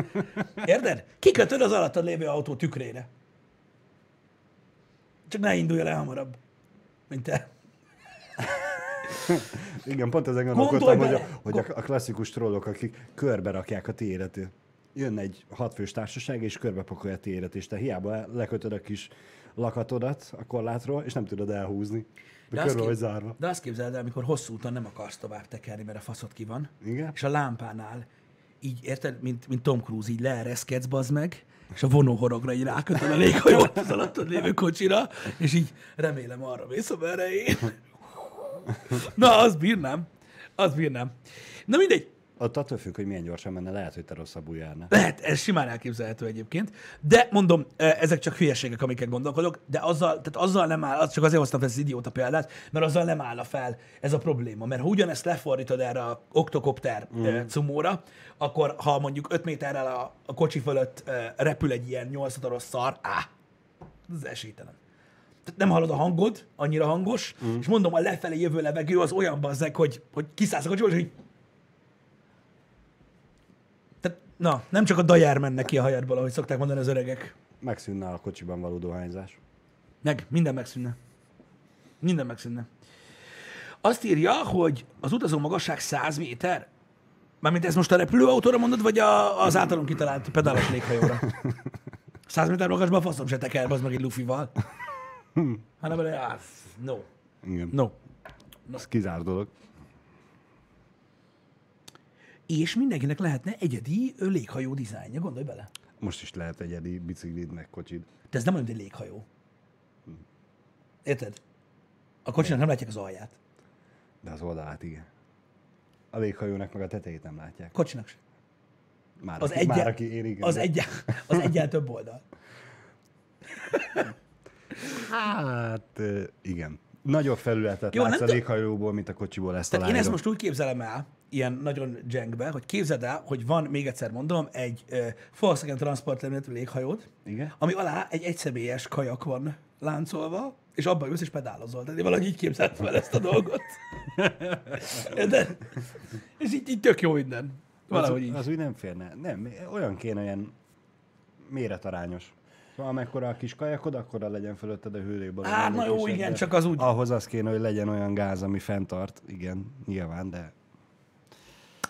[laughs] Érted? Kikötöd az alattad lévő autó tükrére. Csak ne indulj el hamarabb, mint te. [laughs] Igen, pont ezen gondolkodtam, hogy, a, hogy a, a klasszikus trollok, akik körbe rakják a tiédet. Jön egy hatfős társaság, és körbe pakolja a tiédet, és te hiába lekötöd a kis lakatodat a korlátról, és nem tudod elhúzni. De, azt körbe kép- vagy zárva. De azt képzeld el, amikor hosszú úton nem akarsz tovább tekerni, mert a faszod ki van, Igen? és a lámpánál így, érted, mint, mint Tom Cruise, így leereszkedsz, bazd meg, és a vonóhorogra így rákötöd a léghajót az alattad lévő kocsira, és így remélem arra mész, amerre. Na, azt bírnám. Azt bírnám. Na mindegy, Ott attól függ, hogy milyen gyorsan menne, lehet, hogy te rosszabbul járnál. lehet, ez simán elképzelhető egyébként, de mondom, eh, ezek csak hülyeségek, amiket gondolkodok, de azzal, tehát azzal nem áll, csak azért hoztam fel az idióta példát, mert azzal nem állna fel ez a probléma. Mert ha ugyanezt lefordítod erre a oktokopter mm. cumóra, akkor ha mondjuk 5 méterrel a, a kocsi fölött eh, repül egy ilyen 8 motoros szar, á, ez esélytelen. Tehát nem hallod a hangod, annyira hangos, mm. és mondom, a lefelé jövő levegő az olyan bazzeg, hogy, hogy kiszállsz a kocsiból, és így tehát, na, nem csak a dajár mennek ki a hajadból, ahogy szokták mondani az öregek. Megszűnne a kocsiban való dohányzás. Meg, minden megszűnne. Minden megszűnne. Azt írja, hogy az utazó magasság 100 méter. Mármint ez most a repülőautóra mondod, vagy a, az általunk kitalált pedálos léghajóra? [laughs] 100 méter magasban faszom se teker, az meg egy lufival. [laughs] Hanem á, no, Igen. no. Ez kizár dolog. És mindenkinek lehetne egyedi léghajó dizájnja, gondolj bele. Most is lehet egyedi biciklid, meg kocsid. De ez nem olyan, mint egy léghajó. Érted? A kocsinak nem látják az alját. De az oldalát igen. A léghajónak meg a tetejét nem látják. Kocsinak sem. Már, Az, aki, egyen, már aki ér, igen. az, egyen, az egyen több oldal. Hát igen. Nagyobb felületet Jó, látsz a léghajóból, mint a kocsiból ezt Tehát én ezt most úgy képzelem el, ilyen nagyon dzsengbe, hogy képzeld el, hogy van, még egyszer mondom, egy uh, Volkswagen Transport Limited léghajód, Igen? ami alá egy egyszemélyes kajak van láncolva, és abban ülsz és pedálozol. Tehát én valahogy így képzeltem el ezt a dolgot. [laughs] De, és így, így tök jó minden. Valahogy az, így. az úgy nem férne. Nem, olyan kéne ilyen méretarányos. Szóval amekkora a kis kajakod, akkora legyen fölötted a hőlékben. Á, na jó, igen, csak az úgy. Ahhoz az kéne, hogy legyen olyan gáz, ami fenntart. Igen, nyilván, de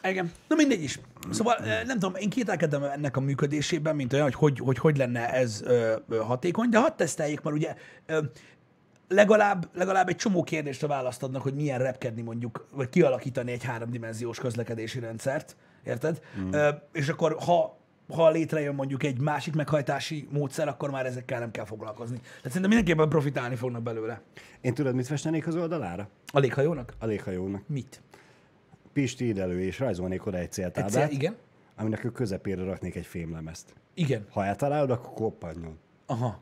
Igen. Na mindegy is. Szóval eh, nem tudom, én kételkedem ennek a működésében, mint olyan, hogy hogy, hogy, hogy lenne ez ö, hatékony, de hadd teszteljék, mert ugye ö, legalább, legalább egy csomó kérdésre választ adnak, hogy milyen repkedni mondjuk, vagy kialakítani egy háromdimenziós közlekedési rendszert, érted? Mm. Ö, és akkor ha ha létrejön mondjuk egy másik meghajtási módszer, akkor már ezekkel nem kell foglalkozni. Tehát szerintem mindenképpen profitálni fognak belőle. Én tudod, mit festenék az oldalára? A léghajónak? A léghajónak. Mit? Pisti ide elő, és rajzolnék oda egy Egy céltáblát, cél, igen? aminek a közepére raknék egy fémlemezt. Igen. Ha eltalálod, akkor koppanjon. Aha.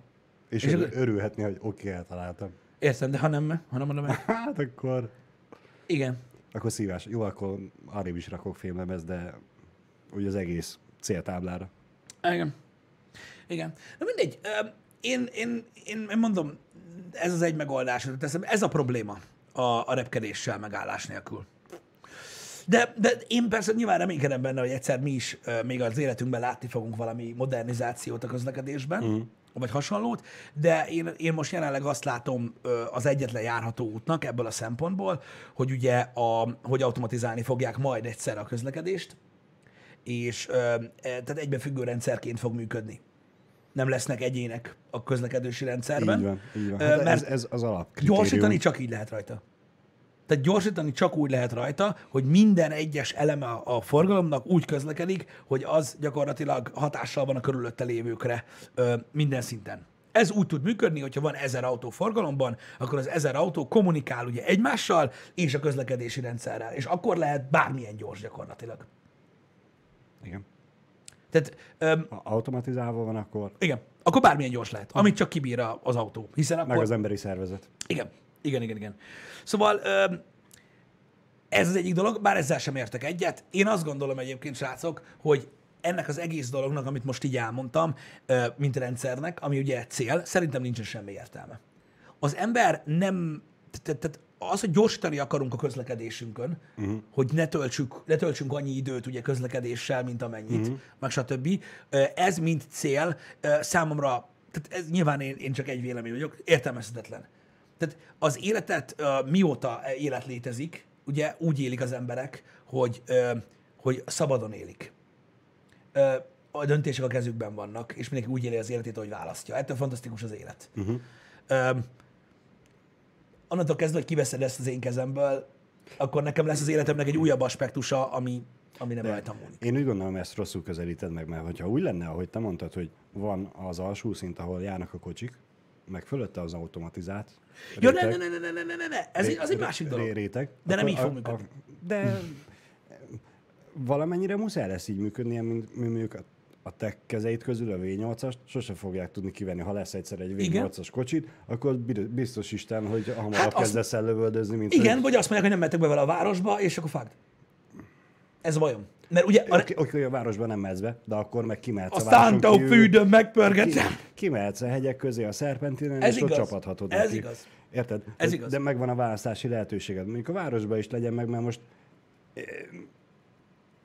És, És akkor- örülhetni, hogy oké, okay, eltaláltam. Értem, de ha nem, ha nem mondom meg. [laughs] Hát akkor, Igen. akkor szívás. Jó, akkor arrébb is rakok fémlemez, de úgy az egész céltáblára. Igen. Igen. Na mindegy. Én, én, én, én mondom, ez az egy megoldás. Ez a probléma a, a repkedéssel megállás nélkül. De, de én persze nyilván reménykedem benne, hogy egyszer mi is ö, még az életünkben látni fogunk valami modernizációt a közlekedésben, mm. vagy hasonlót, de én, én most jelenleg azt látom ö, az egyetlen járható útnak ebből a szempontból, hogy ugye a, hogy automatizálni fogják majd egyszer a közlekedést, és e, tehát egybefüggő rendszerként fog működni. Nem lesznek egyének a közlekedési rendszerben. Így van, így van. Hát ez, mert ez az alap. Gyorsítani csak így lehet rajta. Tehát gyorsítani csak úgy lehet rajta, hogy minden egyes eleme a forgalomnak úgy közlekedik, hogy az gyakorlatilag hatással van a körülötte lévőkre ö, minden szinten. Ez úgy tud működni, hogyha van ezer autó forgalomban, akkor az ezer autó kommunikál ugye egymással és a közlekedési rendszerrel, és akkor lehet bármilyen gyors gyakorlatilag. Igen. Tehát öm, Ha automatizálva van, akkor igen, akkor bármilyen gyors lehet, amit csak kibír az autó. Hiszen meg akkor... az emberi szervezet. Igen, igen, igen, igen. Szóval ez az egyik dolog, bár ezzel sem értek egyet. Én azt gondolom egyébként, srácok, hogy ennek az egész dolognak, amit most így elmondtam, mint rendszernek, ami ugye cél, szerintem nincsen semmi értelme. Az ember nem, tehát- tehát az, hogy gyorsítani akarunk a közlekedésünkön, uh-huh. hogy ne töltsük, ne töltsünk annyi időt ugye közlekedéssel, mint amennyit, uh-huh. meg stb. Ez mint cél számomra, tehát ez nyilván én, én csak egy vélemény vagyok, értelmezhetetlen. Tehát az életet ö, mióta élet létezik, ugye úgy élik az emberek, hogy, ö, hogy szabadon élik. Ö, A döntések a kezükben vannak, és mindenki úgy éli az életét, hogy választja. Ettől fantasztikus az élet. Uh-huh. Ö, onnantól kezdve, hogy kiveszed ezt az én kezemből, akkor nekem lesz az életemnek egy újabb aspektusa, ami, ami nem rajtam múlik. Én úgy gondolom, ezt rosszul közelíted meg, mert hogyha úgy lenne, ahogy te mondtad, hogy van az alsó szint, ahol járnak a kocsik, meg fölötte az automatizált Ja, ne, ne, ne, ne, ne, ne, ne, ne. Ez, egy, az egy ré- másik ré- dolog. Réteg, De nem így fog működni. De valamennyire muszáj lesz így működnie, mint mi mondjuk a, a te kezeid közül a V8-ast, sose fogják tudni kivenni, ha lesz egyszer egy Igen. V8-as kocsit, akkor bi- biztos Isten, hogy hamarabb Hát kezdesz el lövöldözni, mint Igen, hogy... vagy azt mondják, hogy nem mehetek be vele a városba, és akkor fagd. Ez a bajom. Mert ugye a, Oké, okay, a városban nem mehetsz be, de akkor meg kimehetsz a a, városon kívül. fűdön Ki, megpörgetem. kimehetsz a hegyek közé a szerpentinen, Ez és ott igaz. csapathatod Ez neki. igaz. Érted? Ez de, igaz. De megvan a választási lehetőséged. Mondjuk a városban is legyen meg, mert most eh,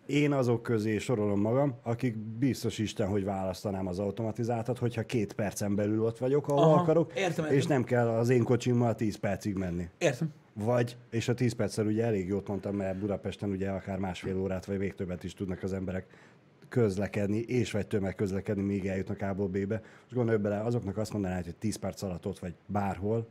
én azok közé sorolom magam, akik biztos Isten, hogy választanám az automatizáltat, hogyha két percen belül ott vagyok, ahol Aha, akarok, értem, és értem. nem kell az én kocsimmal 10 percig menni. Értem. Vagy, és a 10 perccel ugye elég jót mondtam, mert Budapesten ugye akár másfél órát, vagy még többet is tudnak az emberek közlekedni, és vagy tömegközlekedni, míg eljutnak A-ból B-be. És gondolj bele, azoknak azt mondaná, hogy 10 perc alatt ott vagy bárhol.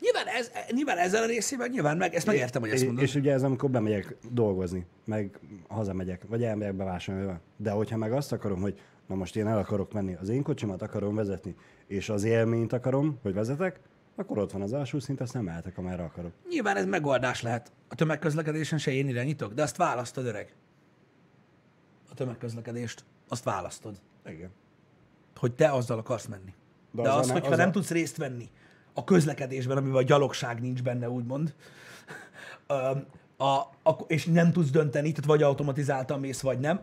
Nyilván, ez, nyilván ezzel a részével, nyilván meg, ezt megértem, hogy ezt és, mondod. és ugye ez amikor bemegyek dolgozni, meg hazamegyek, vagy elmegyek bevásárolni. De hogyha meg azt akarom, hogy na most én el akarok menni, az én kocsimat akarom vezetni, és az élményt akarom, hogy vezetek, akkor ott van az alsó szint, azt nem mehetek, amerre akarok. Nyilván ez megoldás lehet. A tömegközlekedésen se én irányítok, de azt választod, öreg. A tömegközlekedést, azt választod, Igen. hogy te azzal akarsz menni. De, De az az, hogyha az nem a- tudsz részt venni a közlekedésben, amiben a gyalogság nincs benne, úgymond, [laughs] a, a, és nem tudsz dönteni, tehát vagy automatizáltan mész, vagy nem.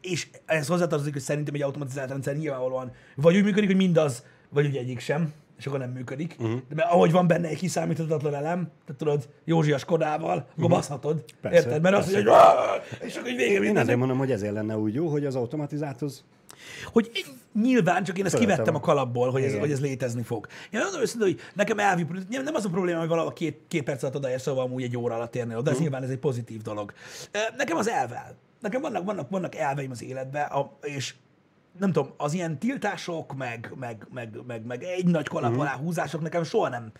És ez hozzátartozik, hogy szerintem egy automatizált rendszer nyilvánvalóan vagy úgy működik, hogy mindaz, vagy ugye egyik sem. És akkor nem működik. Uh-huh. De mert ahogy van benne egy kiszámíthatatlan elem, tehát tudod, Józsi a Skodával, akkor uh-huh. baszhatod. Persze, Érted? Mert azt mondja, hogy és akkor egy vége Én azért mondom, hogy ezért lenne úgy jó, hogy az automatizálthoz hogy nyilván, csak én ezt Fölöttem. kivettem a kalapból, hogy ez, hogy ez létezni fog. Én mondom őszintén, hogy nekem elvi, nem az a probléma, hogy valahol két, két perc alatt odaér, szóval amúgy egy óra alatt érnél oda, ez uh nyilván ez egy pozitív dolog. Nekem az elvel. Nekem vannak, vannak, vannak elveim az életben, és nem tudom, az ilyen tiltások, meg, meg, meg, meg, meg egy nagy kalap uh-huh. alá húzások nekem soha nem,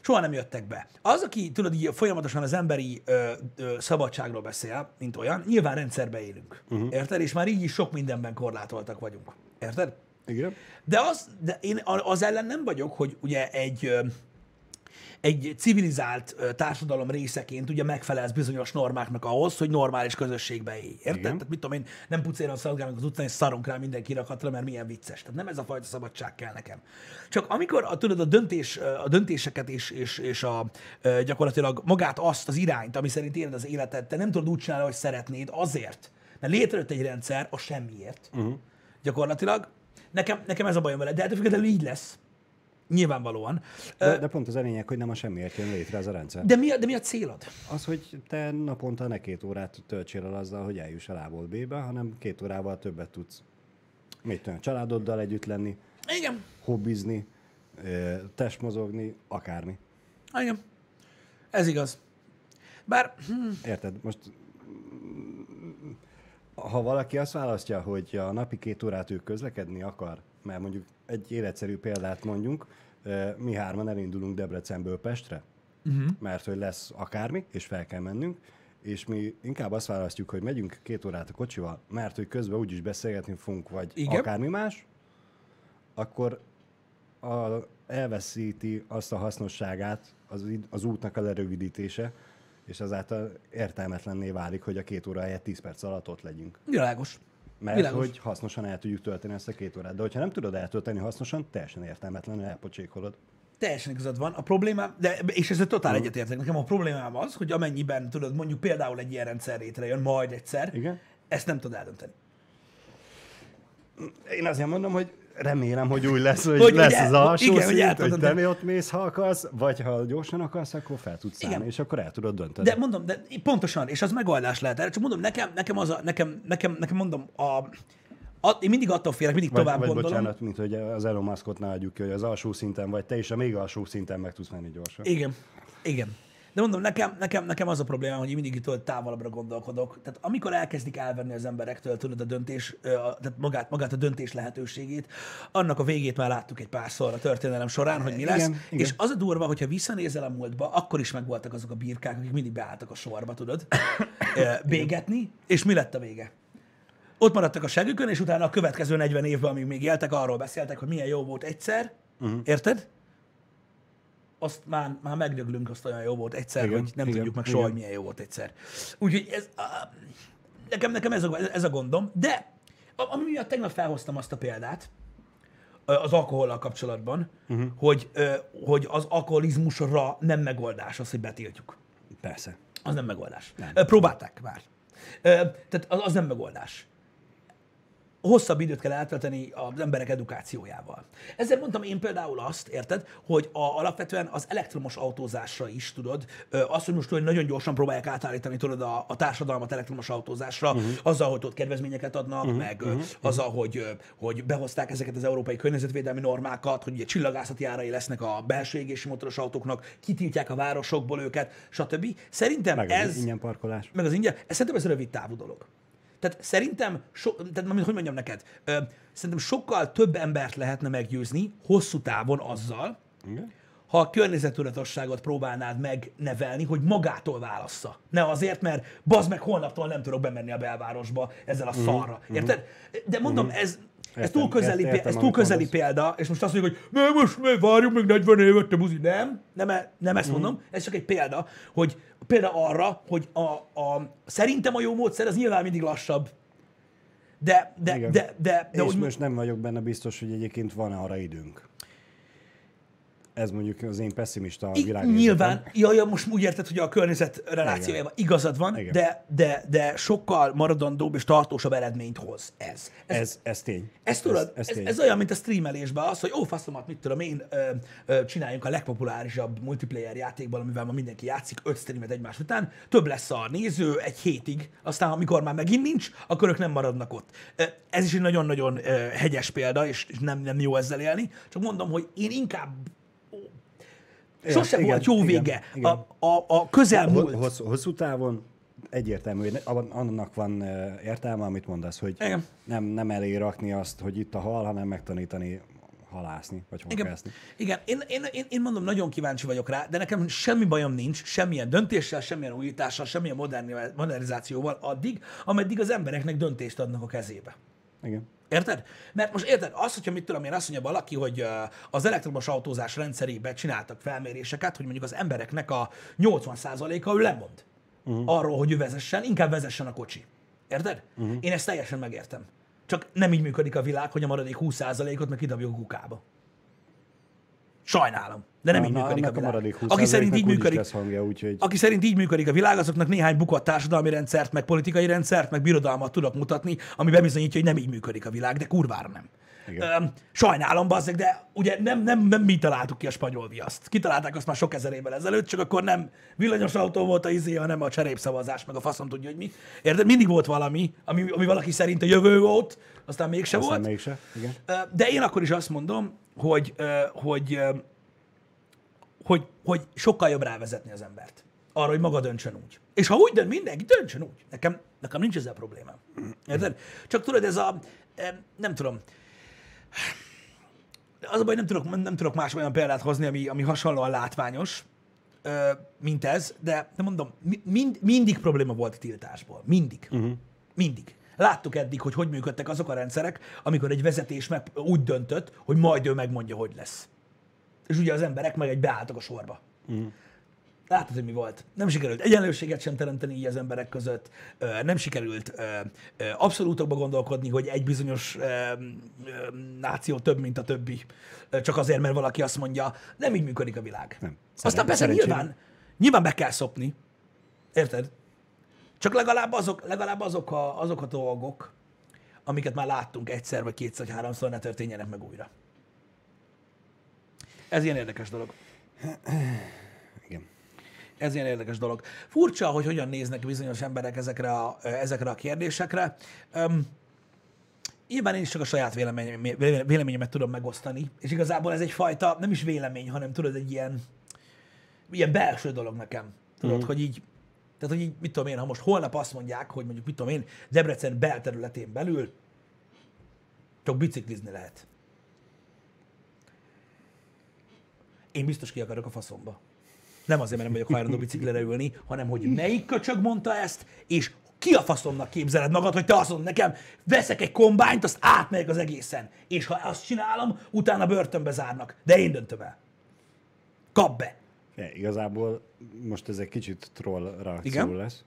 soha nem jöttek be. Az, aki tudod, így folyamatosan az emberi ö, ö, szabadságról beszél, mint olyan, nyilván rendszerbe élünk. Uh-huh. Érted? És már így is sok mindenben korlátoltak vagyunk. Érted? Igen. De az, de én az ellen nem vagyok, hogy ugye egy egy civilizált társadalom részeként ugye megfelelsz bizonyos normáknak ahhoz, hogy normális közösségbe élj. Érted? Tehát mit tudom én, nem pucéran szaladgálunk az utcán, és szarunk rá mindenki rakatra, mert milyen vicces. Tehát nem ez a fajta szabadság kell nekem. Csak amikor a, tudod, a, döntés, a döntéseket és, és, és a, gyakorlatilag magát azt az irányt, ami szerint éled az életed, te nem tudod úgy csinálni, hogy szeretnéd, azért, mert létrejött egy rendszer a semmiért. Uh-huh. Gyakorlatilag. Nekem, nekem ez a bajom vele, de ettől függetlenül így lesz. Nyilvánvalóan. De, de pont az a lényeg, hogy nem a semmiért jön létre ez a rendszer. De mi a, de mi a célod? Az, hogy te naponta ne két órát töltsél el azzal, hogy eljuss el A-ból B-be, hanem két órával többet tudsz mit tudom, családoddal együtt lenni, Igen. hobbizni, testmozogni, akármi. Igen. Ez igaz. Bár... Hm. Érted, most ha valaki azt választja, hogy a napi két órát ő közlekedni akar, mert mondjuk egy életszerű példát mondjunk, mi hárman elindulunk Debrecenből Pestre, uh-huh. mert hogy lesz akármi, és fel kell mennünk, és mi inkább azt választjuk, hogy megyünk két órát a kocsival, mert hogy közben úgyis beszélgetni fogunk, vagy Igen. akármi más, akkor a, elveszíti azt a hasznosságát az, az útnak a lerövidítése, és azáltal értelmetlenné válik, hogy a két óra helyett 10 perc alatt ott legyünk. Világos. Mert Világos. hogy hasznosan el tudjuk tölteni ezt a két órát. De hogyha nem tudod eltölteni hasznosan, teljesen értelmetlenül elpocsékolod. Teljesen igazad van. A problémám, de, és ezzel totál mm. egyetértek. Nekem a problémám az, hogy amennyiben tudod, mondjuk például egy ilyen rendszer létrejön, majd egyszer, Igen? ezt nem tudod eldönteni. Én azért mondom, hogy remélem, hogy úgy lesz, hogy, hogy lesz ugye, az alsó igen, szint, hogy, hogy te mi ott mész, ha akarsz, vagy ha gyorsan akarsz, akkor fel tudsz szállni, igen. és akkor el tudod dönteni. De mondom, de pontosan, és az megoldás lehet erre, csak mondom, nekem, nekem, az a, nekem, nekem, nekem mondom, a, a, én mindig attól félek, mindig vagy, tovább vagy gondolom. bocsánat, mint hogy az Elon Muskot ne adjuk ki, hogy az alsó szinten vagy te is a még alsó szinten meg tudsz menni gyorsan. Igen, igen. De mondom, nekem, nekem, nekem az a probléma, hogy én mindig itt távolabbra gondolkodok. Tehát amikor elkezdik elvenni az emberektől tudod a döntés, tehát magát, magát a döntés lehetőségét, annak a végét már láttuk egy párszor a történelem során, hogy mi lesz. Igen, igen. És az a durva, hogyha visszanézel a múltba, akkor is megvoltak azok a birkák, akik mindig beálltak a sorba, tudod, [coughs] bégetni, és mi lett a vége? Ott maradtak a segükön, és utána a következő 40 évben, amíg még éltek, arról beszéltek, hogy milyen jó volt egyszer. Uh-huh. Érted? Azt már, már megdöglünk, azt olyan jó volt egyszer, igen, hogy nem igen, tudjuk meg soha, hogy milyen jó volt egyszer. Úgyhogy ez, a, nekem, nekem ez, a, ez a gondom, de ami miatt tegnap felhoztam azt a példát, az alkohollal kapcsolatban, uh-huh. hogy, hogy az alkoholizmusra nem megoldás az, hogy betiltjuk. Persze. Az nem megoldás. Nem. Próbálták már. Tehát az nem megoldás hosszabb időt kell eltölteni az emberek edukációjával. Ezzel mondtam én például azt, érted, hogy a, alapvetően az elektromos autózásra is, tudod, azt, hogy most hogy nagyon gyorsan próbálják átállítani, tudod, a, a társadalmat elektromos autózásra, uh-huh. azzal, hogy ott kedvezményeket adnak, uh-huh. meg uh-huh. azzal, hogy, hogy behozták ezeket az európai környezetvédelmi normákat, hogy ugye csillagászati árai lesznek a belső égési motoros autóknak, kitiltják a városokból őket, stb. Szerintem meg ez... Az ingyen parkolás. Meg az ingyen. Ez szerintem ez rövid távú dolog. Tehát szerintem, so, tehát, hogy mondjam neked, ö, szerintem sokkal több embert lehetne meggyőzni hosszú távon azzal, Igen. ha a környezetudatosságot próbálnád megnevelni, hogy magától válassza. Ne azért, mert bazd meg holnaptól nem tudok bemenni a belvárosba ezzel a uh-huh. szarra. Érted? De mondom, uh-huh. ez, ez túl közeli, értem, ez túl közeli példa, és most azt mondjuk, hogy ne, most ne, várjunk még 40 évet, te buzi. Nem, nem, e- nem ezt uh-huh. mondom, ez csak egy példa, hogy példa arra, hogy a, a, szerintem a jó módszer az nyilván mindig lassabb. De, de, de, de, de, de és úgy, most nem vagyok benne biztos, hogy egyébként van arra időnk. Ez mondjuk az én pessimista I- világnézetem. Nyilván, ja, ja, most úgy érted, hogy a környezet relációjában igazad van, Igen. de, de, de sokkal maradandóbb és tartósabb eredményt hoz ez. Ez, Ez, ez tény. Ez tudod, ez, ez, tény. ez olyan, mint a streamelésben az, hogy ó, faszomat, mit tudom én, ö, ö, csináljunk a legpopulárisabb multiplayer játékban, amivel ma mindenki játszik, öt streamet egymás után, több lesz a néző egy hétig, aztán amikor már megint nincs, akkor ők nem maradnak ott. Ez is egy nagyon-nagyon hegyes példa, és és nem, nem jó ezzel élni, csak mondom, hogy én inkább Sose igen, volt jó igen, vége. igen. A, a, a közelmúlt. Hosszú, hosszú távon egyértelmű, annak van eh, értelme, amit mondasz, hogy Igen. nem, nem elé rakni azt, hogy itt a hal, hanem megtanítani halászni, vagy Igen, horgászni. igen. Én, én, én, én mondom, nagyon kíváncsi vagyok rá, de nekem semmi bajom nincs, semmilyen döntéssel, semmilyen újítással, semmilyen moderni- modernizációval addig, ameddig az embereknek döntést adnak a kezébe. Igen. Érted? Mert most érted, az, hogyha mit tudom én, azt mondja valaki, hogy az elektromos autózás rendszerébe csináltak felméréseket, hogy mondjuk az embereknek a 80%-a ő lemond uh-huh. arról, hogy ő vezessen, inkább vezessen a kocsi. Érted? Uh-huh. Én ezt teljesen megértem. Csak nem így működik a világ, hogy a maradék 20%-ot meg kidobjuk a kukába. Sajnálom. De nem Na, így működik a a világ. maradék Aki szerint 20%-nak így működik, hangja, úgyhogy aki szerint így működik a világ, azoknak néhány bukott társadalmi rendszert, meg politikai rendszert, meg birodalmat tudok mutatni, ami bebizonyítja, hogy nem így működik a világ, de kurvára nem. Igen. Sajnálom, bazzeg, de ugye nem, nem, nem mi találtuk ki a spanyol viaszt. Kitalálták azt már sok ezer évvel ezelőtt, csak akkor nem villanyos autó volt a izé, hanem a cserépszavazás, meg a faszom tudja, hogy mi. Érted? Mindig volt valami, ami, ami valaki szerint a jövő volt, aztán mégse aztán volt. mégse. Igen. De én akkor is azt mondom, hogy, hogy, hogy, hogy sokkal jobb rávezetni az embert. Arra, hogy maga döntsön úgy. És ha úgy dönt mindenki, döntsön úgy. Nekem, nekem nincs ezzel problémám. Érted? Csak tudod, ez a, nem tudom, az a baj, nem tudok, nem tudok más olyan példát hozni, ami, ami hasonlóan látványos, mint ez, de, de mondom, mi- mind, mindig probléma volt a tiltásból. Mindig. Uh-huh. Mindig. Láttuk eddig, hogy hogy működtek azok a rendszerek, amikor egy vezetés meg úgy döntött, hogy majd ő megmondja, hogy lesz. És ugye az emberek meg egy beálltak a sorba. Uh-huh. Látod, hogy mi volt. Nem sikerült egyenlőséget sem teremteni így az emberek között, nem sikerült abszolútokba gondolkodni, hogy egy bizonyos náció több, mint a többi, csak azért, mert valaki azt mondja, nem így működik a világ. Nem. Aztán persze nyilván, nyilván be kell szopni, érted? Csak legalább azok, legalább azok, a, azok a dolgok, amiket már láttunk egyszer, vagy kétszer, vagy háromszor, ne történjenek meg újra. Ez ilyen érdekes dolog. Igen. Ez ilyen érdekes dolog. Furcsa, hogy hogyan néznek bizonyos emberek ezekre a, ezekre a kérdésekre. Um, nyilván én is csak a saját vélemény, véleményemet tudom megosztani, és igazából ez egyfajta, nem is vélemény, hanem tudod, egy ilyen, ilyen belső dolog nekem. Tudod, mm. hogy így, tehát, hogy így, mit tudom én, ha most holnap azt mondják, hogy mondjuk, mit tudom én, Debrecen belterületén belül csak biciklizni lehet. Én biztos ki akarok a faszomba. Nem azért, mert nem vagyok hajlandó biciklire ülni, hanem hogy melyik köcsög mondta ezt, és ki a faszomnak képzeled magad, hogy te azt mondod nekem, veszek egy kombányt, azt átmegyek az egészen. És ha azt csinálom, utána börtönbe zárnak. De én döntöm el. Kap be. Ja, igazából most ez egy kicsit troll reakció Igen? lesz.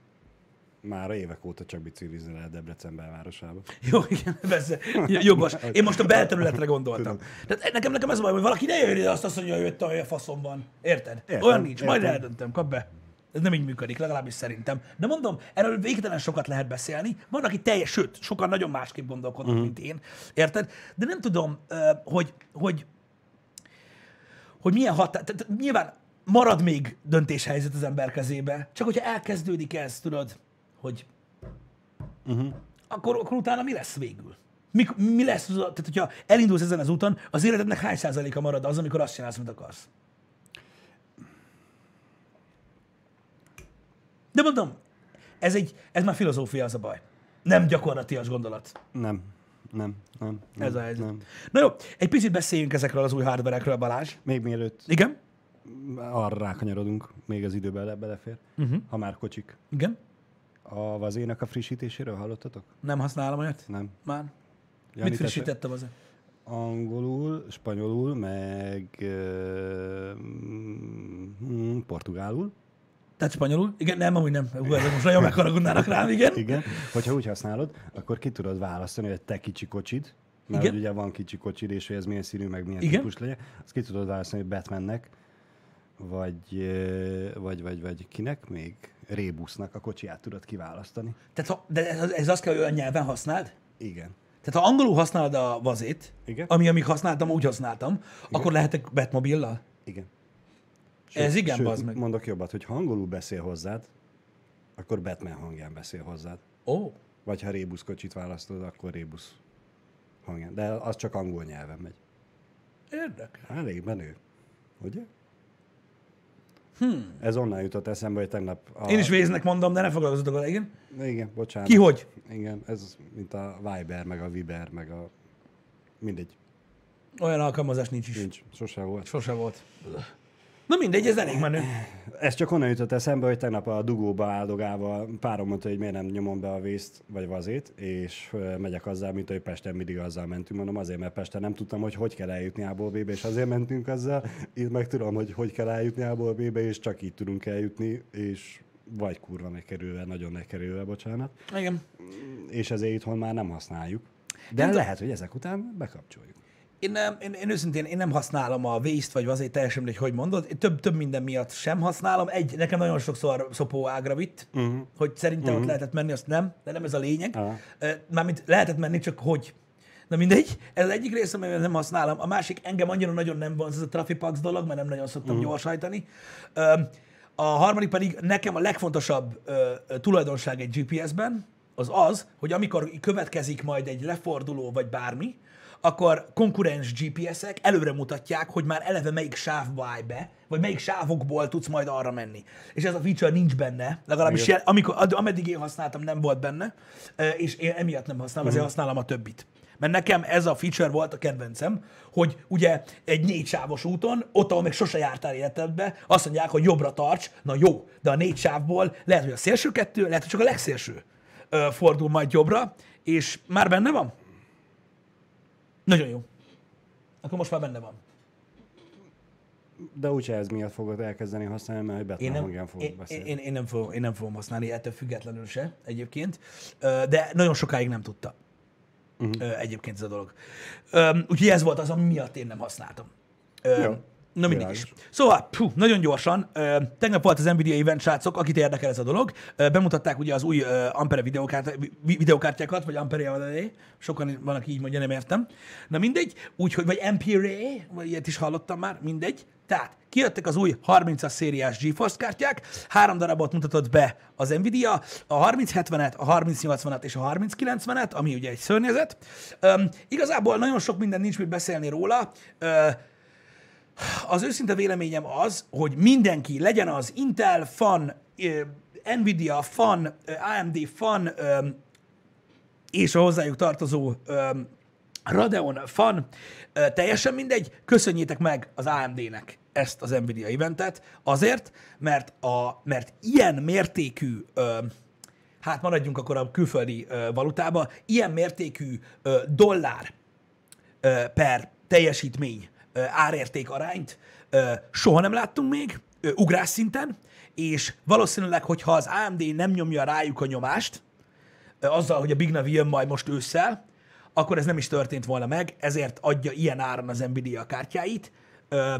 Már évek óta csak biciklizni lehet Debrecen belvárosába. [laughs] Jó, igen, persze. Jogos. Én most a belterületre [laughs] gondoltam. Tehát nekem, nekem ez a baj, hogy valaki ne jöjjön ide, azt azt mondja, hogy hogy a faszom van. Érted? Értem, Olyan nincs, majd értem. eldöntöm, kap be. Ez nem így működik, legalábbis szerintem. De mondom, erről végtelen sokat lehet beszélni. Van, aki teljes, sőt, sokan nagyon másképp gondolkodnak, uh-huh. mint én. Érted? De nem tudom, hogy, hogy, hogy milyen határ... Tehát nyilván marad még döntéshelyzet az ember kezébe, csak hogyha elkezdődik ez, tudod, hogy Uh-huh. akkor, akkor utána mi lesz végül? Mi, mi lesz, tehát hogyha elindulsz ezen az úton, az életednek hány százaléka marad az, amikor azt csinálsz, amit akarsz? De mondom, ez, egy, ez már filozófia az a baj. Nem gyakorlatias gondolat. Nem, nem, nem. nem Ez a helyzet. Nem. Na jó, egy picit beszéljünk ezekről az új hardverekről, Balázs. Még mielőtt Igen? Arra rákanyarodunk, még az időbe bele, belefér, uh-huh. ha már kocsik. Igen? A vazének a frissítéséről hallottatok? Nem használom olyat? Nem. Már? Mit Jani, te se? frissítettem az? Angolul, spanyolul, meg uh, portugálul. Tehát spanyolul? Igen, nem, amúgy nem. Hú, ezek most nagyon megharagudnának rám, igen. [laughs] Igen. Hogyha úgy használod, akkor ki tudod választani, hogy a te kicsi kocsid Mert Igen. ugye van kicsi kocsid, és hogy ez milyen színű, meg milyen Igen. típus legyen. Azt ki tudod választani, hogy Batmannek, vagy, vagy, vagy, vagy kinek még? Rébusznak a kocsiját tudod kiválasztani. Tehát, ha, de ez, ez azt kell, hogy olyan nyelven használd? Igen. Tehát ha angolul használod a vazét, Igen. ami amíg használtam, úgy használtam, Igen. akkor lehetek Batmobillal? Igen. Ez igen, sőt, meg. mondok jobbat, hogy ha angolul beszél hozzád, akkor Batman hangján beszél hozzád. Ó, Vagy ha Rébusz kocsit választod, akkor Rébusz hangján. De az csak angol nyelven megy. érdekes. Elég menő. Ugye? Hmm. Ez onnan jutott eszembe, hogy tegnap... A... Én is véznek mondom, de ne foglalkozzatok vele, igen. Igen, bocsánat. Ki hogy? Igen, ez mint a Viber, meg a Viber, meg a... Mindegy. Olyan alkalmazás nincs is. Nincs. Sose volt. Sose volt. Na mindegy, ez elég menő. Ez csak onnan jutott eszembe, hogy tegnap a dugóba áldogálva párom mondta, hogy miért nem nyomom be a vészt vagy vazét, és megyek azzal, mint hogy Pesten mindig azzal mentünk. Mondom azért, mert Pesten nem tudtam, hogy hogy kell eljutni A-ból B-be, és azért mentünk azzal. Itt meg tudom, hogy hogy kell eljutni A-ból B-be, és csak így tudunk eljutni, és vagy kurva megkerülve, nagyon megkerülve, bocsánat. Igen. És ezért itthon már nem használjuk. De Nem lehet, hogy ezek után bekapcsoljuk. Én, nem, én, én őszintén én nem használom a vészt, vagy azért teljesen mindegy, hogy mondod. Én több, több minden miatt sem használom. Egy, nekem nagyon sokszor szopó ágra vitt, Mhm. uh-huh. hogy szerintem uh-huh. ott lehetett menni, azt nem, de nem ez a lényeg. Aha. Uh, Mármint lehetett menni, csak hogy. Na mindegy, ez az egyik része, mert nem használom. A másik engem annyira nagyon nem vonz ez a Trafipax dolog, mert nem nagyon szoktam uh-huh. gyorsajtani. Ö, A harmadik pedig nekem a legfontosabb tulajdonság egy GPS-ben, az az, hogy amikor következik majd egy leforduló vagy bármi, akkor konkurens GPS-ek előre mutatják, hogy már eleve melyik sávba állj be, vagy melyik sávokból tudsz majd arra menni. És ez a feature nincs benne, legalábbis jel, amikor, ameddig én használtam, nem volt benne, és én emiatt nem használom, ezért használom a többit. Mert nekem ez a feature volt a kedvencem, hogy ugye egy négy sávos úton, ott, ahol még sose jártál életedbe, azt mondják, hogy jobbra tarts, na jó, de a négy sávból lehet, hogy a szélső kettő, lehet, hogy csak a legszélső fordul majd jobbra, és már benne van? Nagyon jó. Akkor most már benne van. De úgyse ez miatt fogod elkezdeni használni, mert hogy Batman Én nem, hangján fogod én, beszélni. én, én, nem fogom, én nem fogom használni, ettől függetlenül se egyébként, de nagyon sokáig nem tudta uh-huh. egyébként ez a dolog. Úgyhogy ez volt az, ami miatt én nem használtam. Jó. Na mindig is. Szóval, pú, nagyon gyorsan, ö, tegnap volt az Nvidia event, srácok, akit érdekel ez a dolog. Ö, bemutatták ugye az új ö, Ampere videokártya, vi- videokártyákat, vagy Ampere, sokan van, aki így mondja, nem értem. Na mindegy, úgyhogy, vagy Ampere, vagy ilyet is hallottam már, mindegy. Tehát kijöttek az új 30-as szériás GeForce kártyák, három darabot mutatott be az Nvidia, a 3070-et, a 3080-at és a 3090-et, ami ugye egy szörnyezet. Üm, igazából nagyon sok minden nincs mit beszélni róla. Ö, az őszinte véleményem az, hogy mindenki, legyen az Intel fan, Nvidia fan, AMD fan, és a hozzájuk tartozó Radeon fan, teljesen mindegy, köszönjétek meg az AMD-nek ezt az Nvidia eventet, azért, mert, a, mert ilyen mértékű hát maradjunk akkor a külföldi ö, valutába, ilyen mértékű dollár per teljesítmény árérték arányt soha nem láttunk még, ugrás szinten, és valószínűleg, hogyha az AMD nem nyomja rájuk a nyomást, azzal, hogy a Big Navi jön majd most ősszel, akkor ez nem is történt volna meg, ezért adja ilyen áron az Nvidia kártyáit. Ö,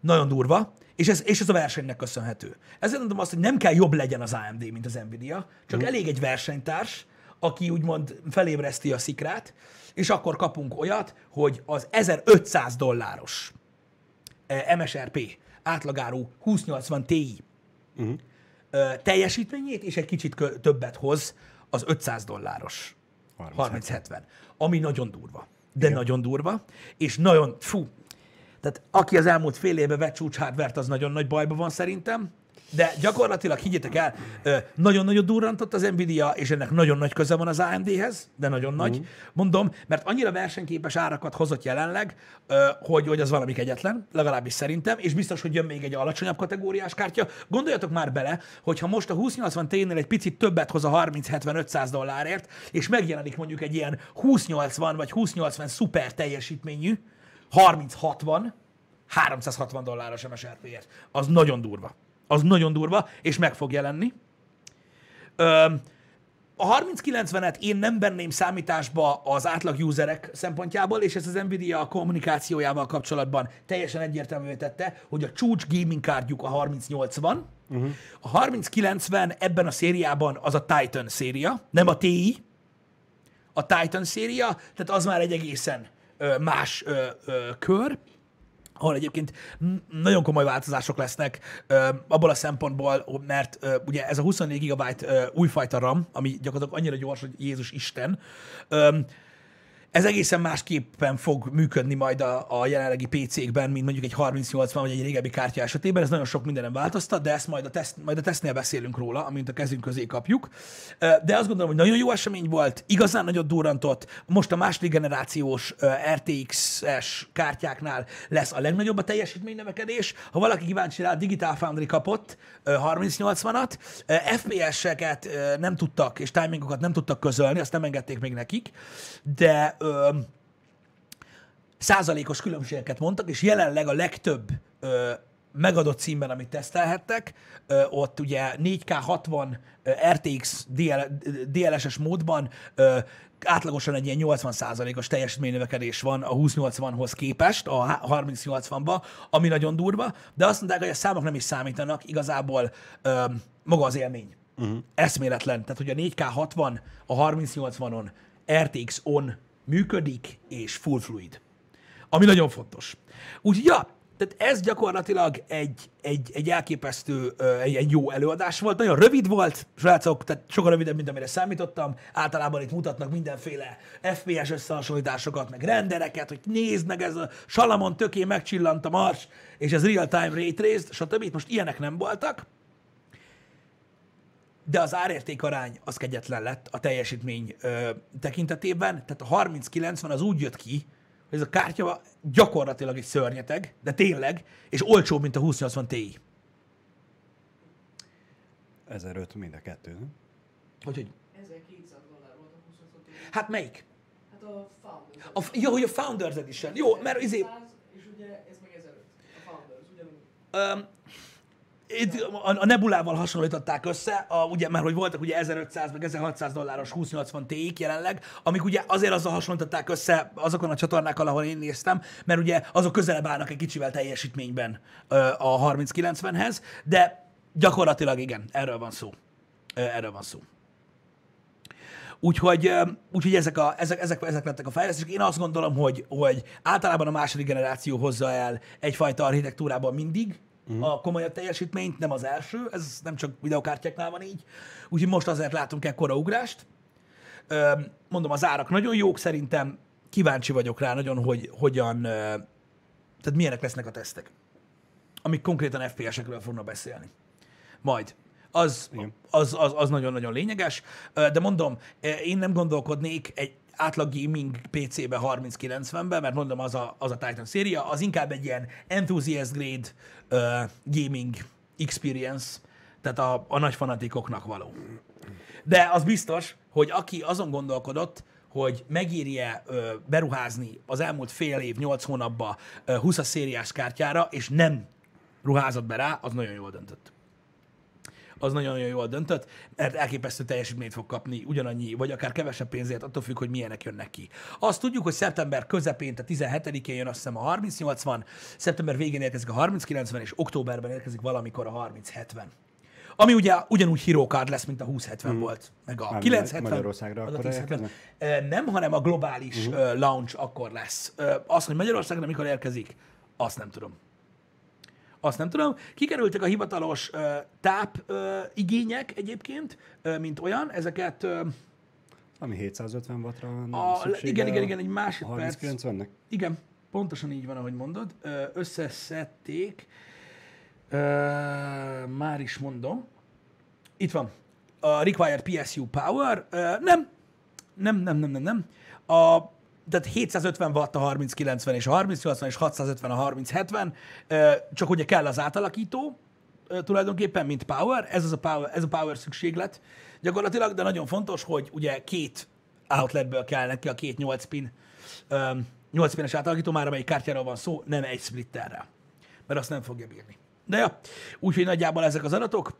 nagyon durva, és ez, és ez a versenynek köszönhető. Ezért mondom azt, hogy nem kell jobb legyen az AMD, mint az Nvidia, csak mm. elég egy versenytárs, aki úgymond felébreszti a szikrát, és akkor kapunk olyat, hogy az 1500 dolláros eh, MSRP átlagáru 2080 Ti uh-huh. teljesítményét, és egy kicsit többet hoz az 500 dolláros 30-70. 3070, ami nagyon durva. De Igen. nagyon durva, és nagyon, fú, tehát aki az elmúlt fél évben vett csúcs hardvert, az nagyon nagy bajban van szerintem, de gyakorlatilag, higgyétek el, ö, nagyon-nagyon durrantott az Nvidia, és ennek nagyon nagy köze van az AMD-hez, de nagyon nagy, uh-huh. mondom, mert annyira versenyképes árakat hozott jelenleg, hogy, hogy az valami kegyetlen, legalábbis szerintem, és biztos, hogy jön még egy alacsonyabb kategóriás kártya. Gondoljatok már bele, hogy ha most a 2080 T-nél egy picit többet hoz a 30-70-500 dollárért, és megjelenik mondjuk egy ilyen 2080 vagy 2080 szuper teljesítményű, 30-60, 360 dolláros MSRP-ért. Az nagyon durva. Az nagyon durva, és meg fog jelenni. Ö, a 3090-et én nem venném számításba az átlag userek szempontjából, és ez az Nvidia a kommunikációjával kapcsolatban teljesen egyértelművé tette, hogy a csúcs gaming kártyuk a 3080, uh-huh. a 3090 ebben a szériában az a Titan széria, nem a TI, a Titan széria, tehát az már egy egészen ö, más ö, ö, kör, ahol egyébként nagyon komoly változások lesznek ö, abból a szempontból, mert ugye ez a 24 GB újfajta RAM, ami gyakorlatilag annyira gyors, hogy Jézus Isten, ez egészen másképpen fog működni majd a, a jelenlegi PC-kben, mint mondjuk egy 3080 vagy egy régebbi kártya esetében. Ez nagyon sok mindenem változtat, de ezt majd a, teszt, majd a tesztnél beszélünk róla, amint a kezünk közé kapjuk. De azt gondolom, hogy nagyon jó esemény volt, igazán nagyot durrantott. Most a második generációs RTX-es kártyáknál lesz a legnagyobb a teljesítménynövekedés. Ha valaki kíváncsi rá, Digital Foundry kapott 3080-at, FPS-eket nem tudtak, és timingokat nem tudtak közölni, azt nem engedték még nekik, de ö, százalékos különbségeket mondtak, és jelenleg a legtöbb ö, megadott címben, amit tesztelhettek, ö, ott ugye 4K 60 ö, RTX DL, DLSS módban ö, átlagosan egy ilyen 80%-os teljesítménynövekedés van a 2080-hoz képest, a 3080-ba, ami nagyon durva, de azt mondták, hogy a számok nem is számítanak, igazából ö, maga az élmény. Uh-huh. Eszméletlen. Tehát, hogy a 4K 60 a 3080-on RTX on működik, és full fluid. Ami nagyon fontos. Úgyhogy, ja, tehát ez gyakorlatilag egy, egy, egy elképesztő, egy, egy jó előadás volt. Nagyon rövid volt, srácok, tehát sokkal rövidebb, mint amire számítottam. Általában itt mutatnak mindenféle FPS összehasonlításokat, meg rendereket, hogy nézd meg, ez a Salamon töké megcsillant a mars, és ez real-time ray traced, stb. Itt most ilyenek nem voltak de az árérték arány az kegyetlen lett a teljesítmény ö, tekintetében, tehát a 30-90 az úgy jött ki, hogy ez a kártya gyakorlatilag egy szörnyeteg, de tényleg, és olcsóbb, mint a 2080 Ti. 1005 mind a kettő, nem? Hogy, hogy? 1200 dollár volt a 20 Ti. Hát melyik? Hát a Founders. A, jó, hogy a Founders Edition. Jó, mert izé... 100, És ugye ez meg 1005. A Founders, ugyanúgy. Öm, itt a, a Nebulával hasonlították össze, a, ugye, mert hogy voltak ugye 1500 meg 1600 dolláros 2080 ti jelenleg, amik ugye azért azzal hasonlították össze azokon a csatornákkal, ahol én néztem, mert ugye azok közelebb állnak egy kicsivel teljesítményben a 3090-hez, de gyakorlatilag igen, erről van szó. Ö, erről van szó. Úgyhogy, úgyhogy ezek, a, ezek, ezek, ezek lettek a fejlesztések. Én azt gondolom, hogy, hogy általában a második generáció hozza el egyfajta architektúrában mindig, uh-huh. a komolyabb teljesítményt, nem az első, ez nem csak videokártyáknál van így, úgyhogy most azért látunk ekkora ugrást. Mondom, az árak nagyon jók szerintem, kíváncsi vagyok rá nagyon, hogy hogyan, tehát milyenek lesznek a tesztek, amik konkrétan FPS-ekről fognak beszélni. Majd. Az, az, az, az nagyon-nagyon lényeges, de mondom, én nem gondolkodnék egy átlag gaming PC-be 3090-ben, mert mondom, az a, az a Titan széria, az inkább egy ilyen enthusiast grade uh, gaming experience, tehát a, a nagy fanatikoknak való. De az biztos, hogy aki azon gondolkodott, hogy megírje ö, beruházni az elmúlt fél év, nyolc hónapba ö, 20 szériás kártyára, és nem ruházott be rá, az nagyon jól döntött az nagyon-nagyon jól döntött, mert elképesztő teljesítményt fog kapni ugyanannyi, vagy akár kevesebb pénzért, attól függ, hogy milyenek jönnek ki. Azt tudjuk, hogy szeptember közepén, tehát 17-én jön azt hiszem a 3080, szeptember végén érkezik a 3090, és októberben érkezik valamikor a 3070. Ami ugye ugyanúgy hero card lesz, mint a 2070 hmm. volt, meg a Már 970. Magyarországra a akkor 1070. Ö, Nem, hanem a globális uh-huh. launch akkor lesz. Az, hogy Magyarországra mikor érkezik, azt nem tudom. Azt nem tudom. Kikerültek a hivatalos uh, táp uh, igények egyébként, uh, mint olyan. Ezeket uh, Ami 750 wattra van a, igen, igen, igen, egy másodperc. 3090-nek? Igen, pontosan így van, ahogy mondod. Ö, Összeszedték. Ö, Már is mondom. Itt van. A Required PSU Power. Ö, Nem. Nem, nem, nem, nem, nem. A, tehát 750 watt a 3090 és a 3080 és 650 a 3070, ö, csak ugye kell az átalakító, tulajdonképpen, mint power, ez, az a power, ez a power szükséglet gyakorlatilag, de nagyon fontos, hogy ugye két outletből kell neki a két 8 pin, ö, 8 pines átalakító, már amelyik kártyáról van szó, nem egy splitterre, mert azt nem fogja bírni. De ja, úgyhogy nagyjából ezek az adatok.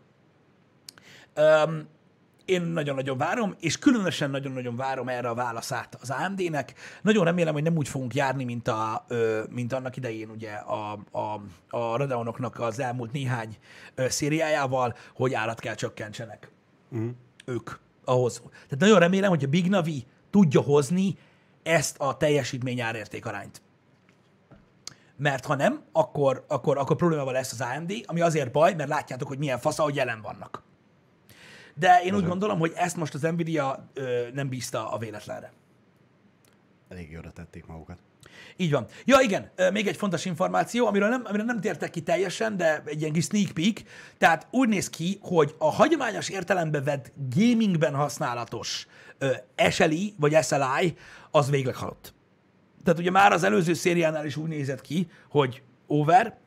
Én nagyon-nagyon várom, és különösen nagyon-nagyon várom erre a válaszát az AMD-nek. Nagyon remélem, hogy nem úgy fogunk járni, mint, a, mint annak idején ugye a, a, a Radeonoknak az elmúlt néhány szériájával, hogy árat kell csökkentsenek Mhm. ők ahhoz. Tehát nagyon remélem, hogy a Big Navi tudja hozni ezt a teljesítmény árérték arányt. Mert ha nem, akkor, akkor, akkor problémával lesz az AMD, ami azért baj, mert látjátok, hogy milyen fasz, hogy jelen vannak. De én úgy gondolom, hogy ezt most az Nvidia ö, nem bízta a véletlenre. Elég oda tették magukat. Így van. Ja, igen, még egy fontos információ, amiről nem, amiről nem tértek ki teljesen, de egy ilyen kis sneak peek. Tehát úgy néz ki, hogy a hagyományos értelembe vett gamingben használatos ö, SLI vagy SLI az végleg halott. Tehát ugye már az előző szériánál is úgy nézett ki, hogy over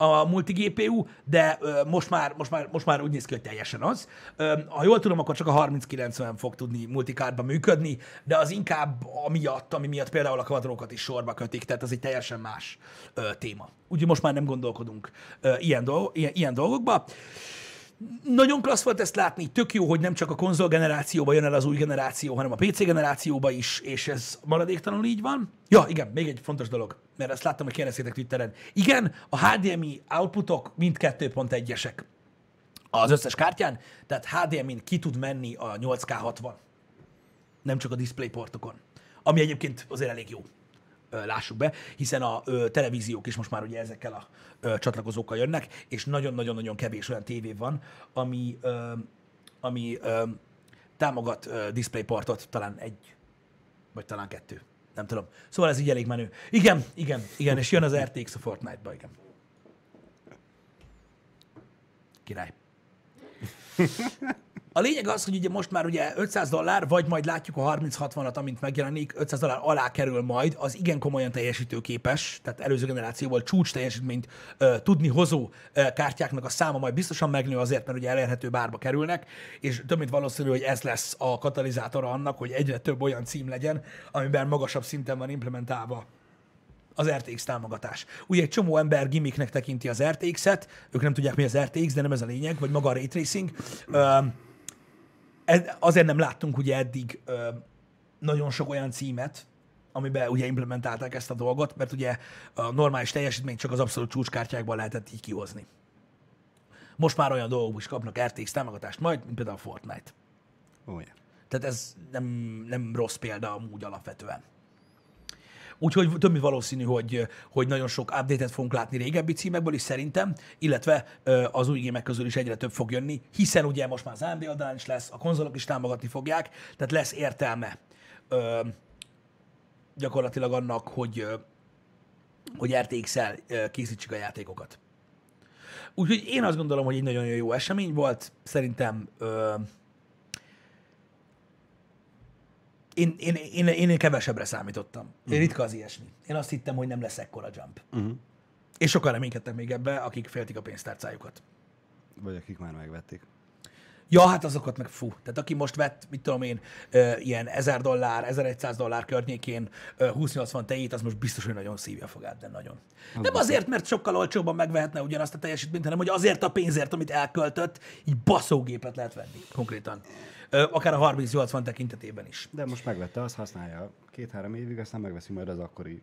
a multi GPU, de most, már, most, már, most már úgy néz ki, hogy teljesen az. Ö, ha jól tudom, akkor csak a 3090 fog tudni multikárba működni, de az inkább amiatt, ami miatt például a kvadrókat is sorba kötik, tehát az egy teljesen más ö, téma. Úgyhogy most már nem gondolkodunk ilyen, dolg, ilyen, ilyen dolgokba. Nagyon klassz volt ezt látni, tök jó, hogy nem csak a konzol generációba jön el az új generáció, hanem a PC generációba is, és ez maradéktalanul így van. Ja, igen, még egy fontos dolog, mert ezt láttam, hogy kérdeztétek Twitteren. Igen, a HDMI outputok mind 2.1-esek az összes kártyán, tehát HDMI-n ki tud menni a 8K60, nem csak a DisplayPortokon, ami egyébként azért elég jó. Lássuk be, hiszen a televíziók is most már ugye ezekkel a csatlakozókkal jönnek, és nagyon-nagyon-nagyon kevés olyan tévé van, ami, ami támogat DisplayPortot, talán egy, vagy talán kettő. Nem tudom. Szóval ez így elég menő. Igen, igen, igen, és jön az RTX a Fortnite-ba, igen. Király. A lényeg az, hogy ugye most már ugye 500 dollár, vagy majd látjuk a 30-60-at, amint megjelenik, 500 dollár alá kerül majd, az igen komolyan teljesítőképes, tehát előző generációval csúcs teljesítményt ö, tudni hozó ö, kártyáknak a száma majd biztosan megnő azért, mert ugye elérhető bárba kerülnek, és több mint valószínű, hogy ez lesz a katalizátora annak, hogy egyre több olyan cím legyen, amiben magasabb szinten van implementálva az RTX támogatás. Ugye egy csomó ember gimmicknek tekinti az RTX-et, ők nem tudják mi az RTX, de nem ez a lényeg, vagy maga a Ray Tracing. Ez, azért nem láttunk ugye eddig nagyon sok olyan címet, amiben ugye implementálták ezt a dolgot, mert ugye a normális teljesítményt csak az abszolút csúcskártyákban lehetett így kihozni. Most már olyan dolgok is kapnak RTX támogatást majd, mint például a Fortnite. Ó, ja. Tehát ez nem, nem rossz példa amúgy alapvetően. Úgyhogy több mint valószínű, hogy, hogy nagyon sok update-et fogunk látni régebbi címekből is szerintem, illetve az új gémek közül is egyre több fog jönni, hiszen ugye most már az AMD oldalán is lesz, a konzolok is támogatni fogják, tehát lesz értelme ö, gyakorlatilag annak, hogy, hogy RTX-el készítsük a játékokat. Úgyhogy én azt gondolom, hogy egy nagyon jó esemény volt. Szerintem ö, én, én, én, én kevesebbre számítottam. Én ritka az ilyesmi. Én azt hittem, hogy nem lesz ekkora jump. Uh-huh. És sokan reménykedtek még ebbe, akik féltik a pénztárcájukat. Vagy akik már megvették. Ja, hát azokat meg fú. Tehát aki most vett, mit tudom én, ilyen 1000 dollár, 1100 dollár környékén ö, 2080 tejét, az most biztos, hogy nagyon szívja fogát, de nagyon. Nem azért, mert sokkal olcsóbban megvehetne ugyanazt a teljesítményt, hanem hogy azért a pénzért, amit elköltött, így baszógépet lehet venni konkrétan. Akár a 3080 tekintetében is. De most megvette, azt használja két-három évig, aztán megveszi majd az akkori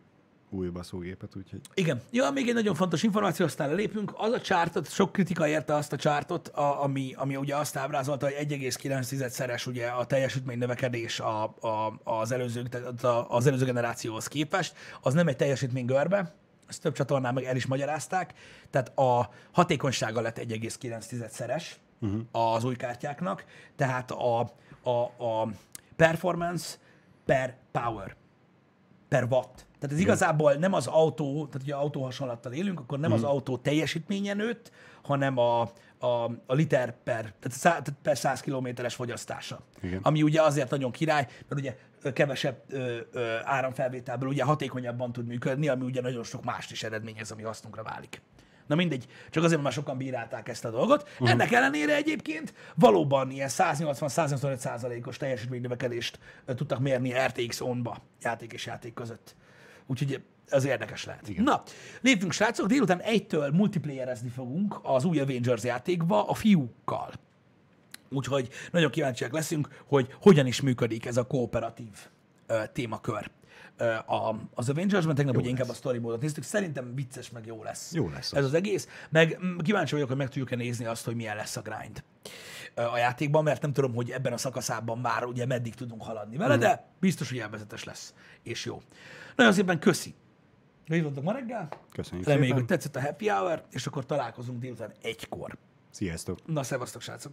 új baszógépet, úgyhogy Igen. Ja, még egy nagyon fontos információ, aztán lépünk. Az a csártot, sok kritika érte azt a csártot, a, ami, ami ugye azt ábrázolta, hogy 1,9-szeres ugye a teljesítmény növekedés a, a, az, előző, tehát a- az előző generációhoz képest. Az nem egy teljesítmény görbe, ezt több csatornán meg el is magyarázták, tehát a hatékonysága lett 1,9-szeres uh-huh. az új kártyáknak, tehát a, a, a performance per power per watt. Tehát ez igazából nem az autó, tehát ugye autó hasonlattal élünk, akkor nem az autó teljesítménye nőtt, hanem a, a, a liter per, tehát szá, tehát per 100 kilométeres fogyasztása. Igen. Ami ugye azért nagyon király, mert ugye kevesebb ö, ö, áramfelvételből ugye hatékonyabban tud működni, ami ugye nagyon sok mást is eredményez, ami hasznunkra válik. Na mindegy, csak azért, már sokan bírálták ezt a dolgot. Uh-huh. Ennek ellenére egyébként valóban ilyen 180-185 százalékos teljesítménynövekedést tudtak mérni RTX on-ba, játék és játék között. Úgyhogy ez érdekes lehet. Igen. Na, lépjünk srácok, délután egytől multiplayerezni fogunk az új Avengers játékba a fiúkkal. Úgyhogy nagyon kíváncsiak leszünk, hogy hogyan is működik ez a kooperatív ö, témakör ö, a, az Avengers-ben. Tegnap ugye inkább a story módot néztük. Szerintem vicces, meg jó lesz. Jó lesz Ez az. az egész. Meg mm, kíváncsi vagyok, hogy meg tudjuk-e nézni azt, hogy milyen lesz a grind ö, a játékban, mert nem tudom, hogy ebben a szakaszában már ugye meddig tudunk haladni vele, de biztos, hogy élvezetes lesz, és jó. Nagyon szépen köszi. Hogy voltak ma reggel? Köszönjük Reméljük, szépen. hogy tetszett a happy hour, és akkor találkozunk délután egykor. Sziasztok. Na, szevasztok, srácok!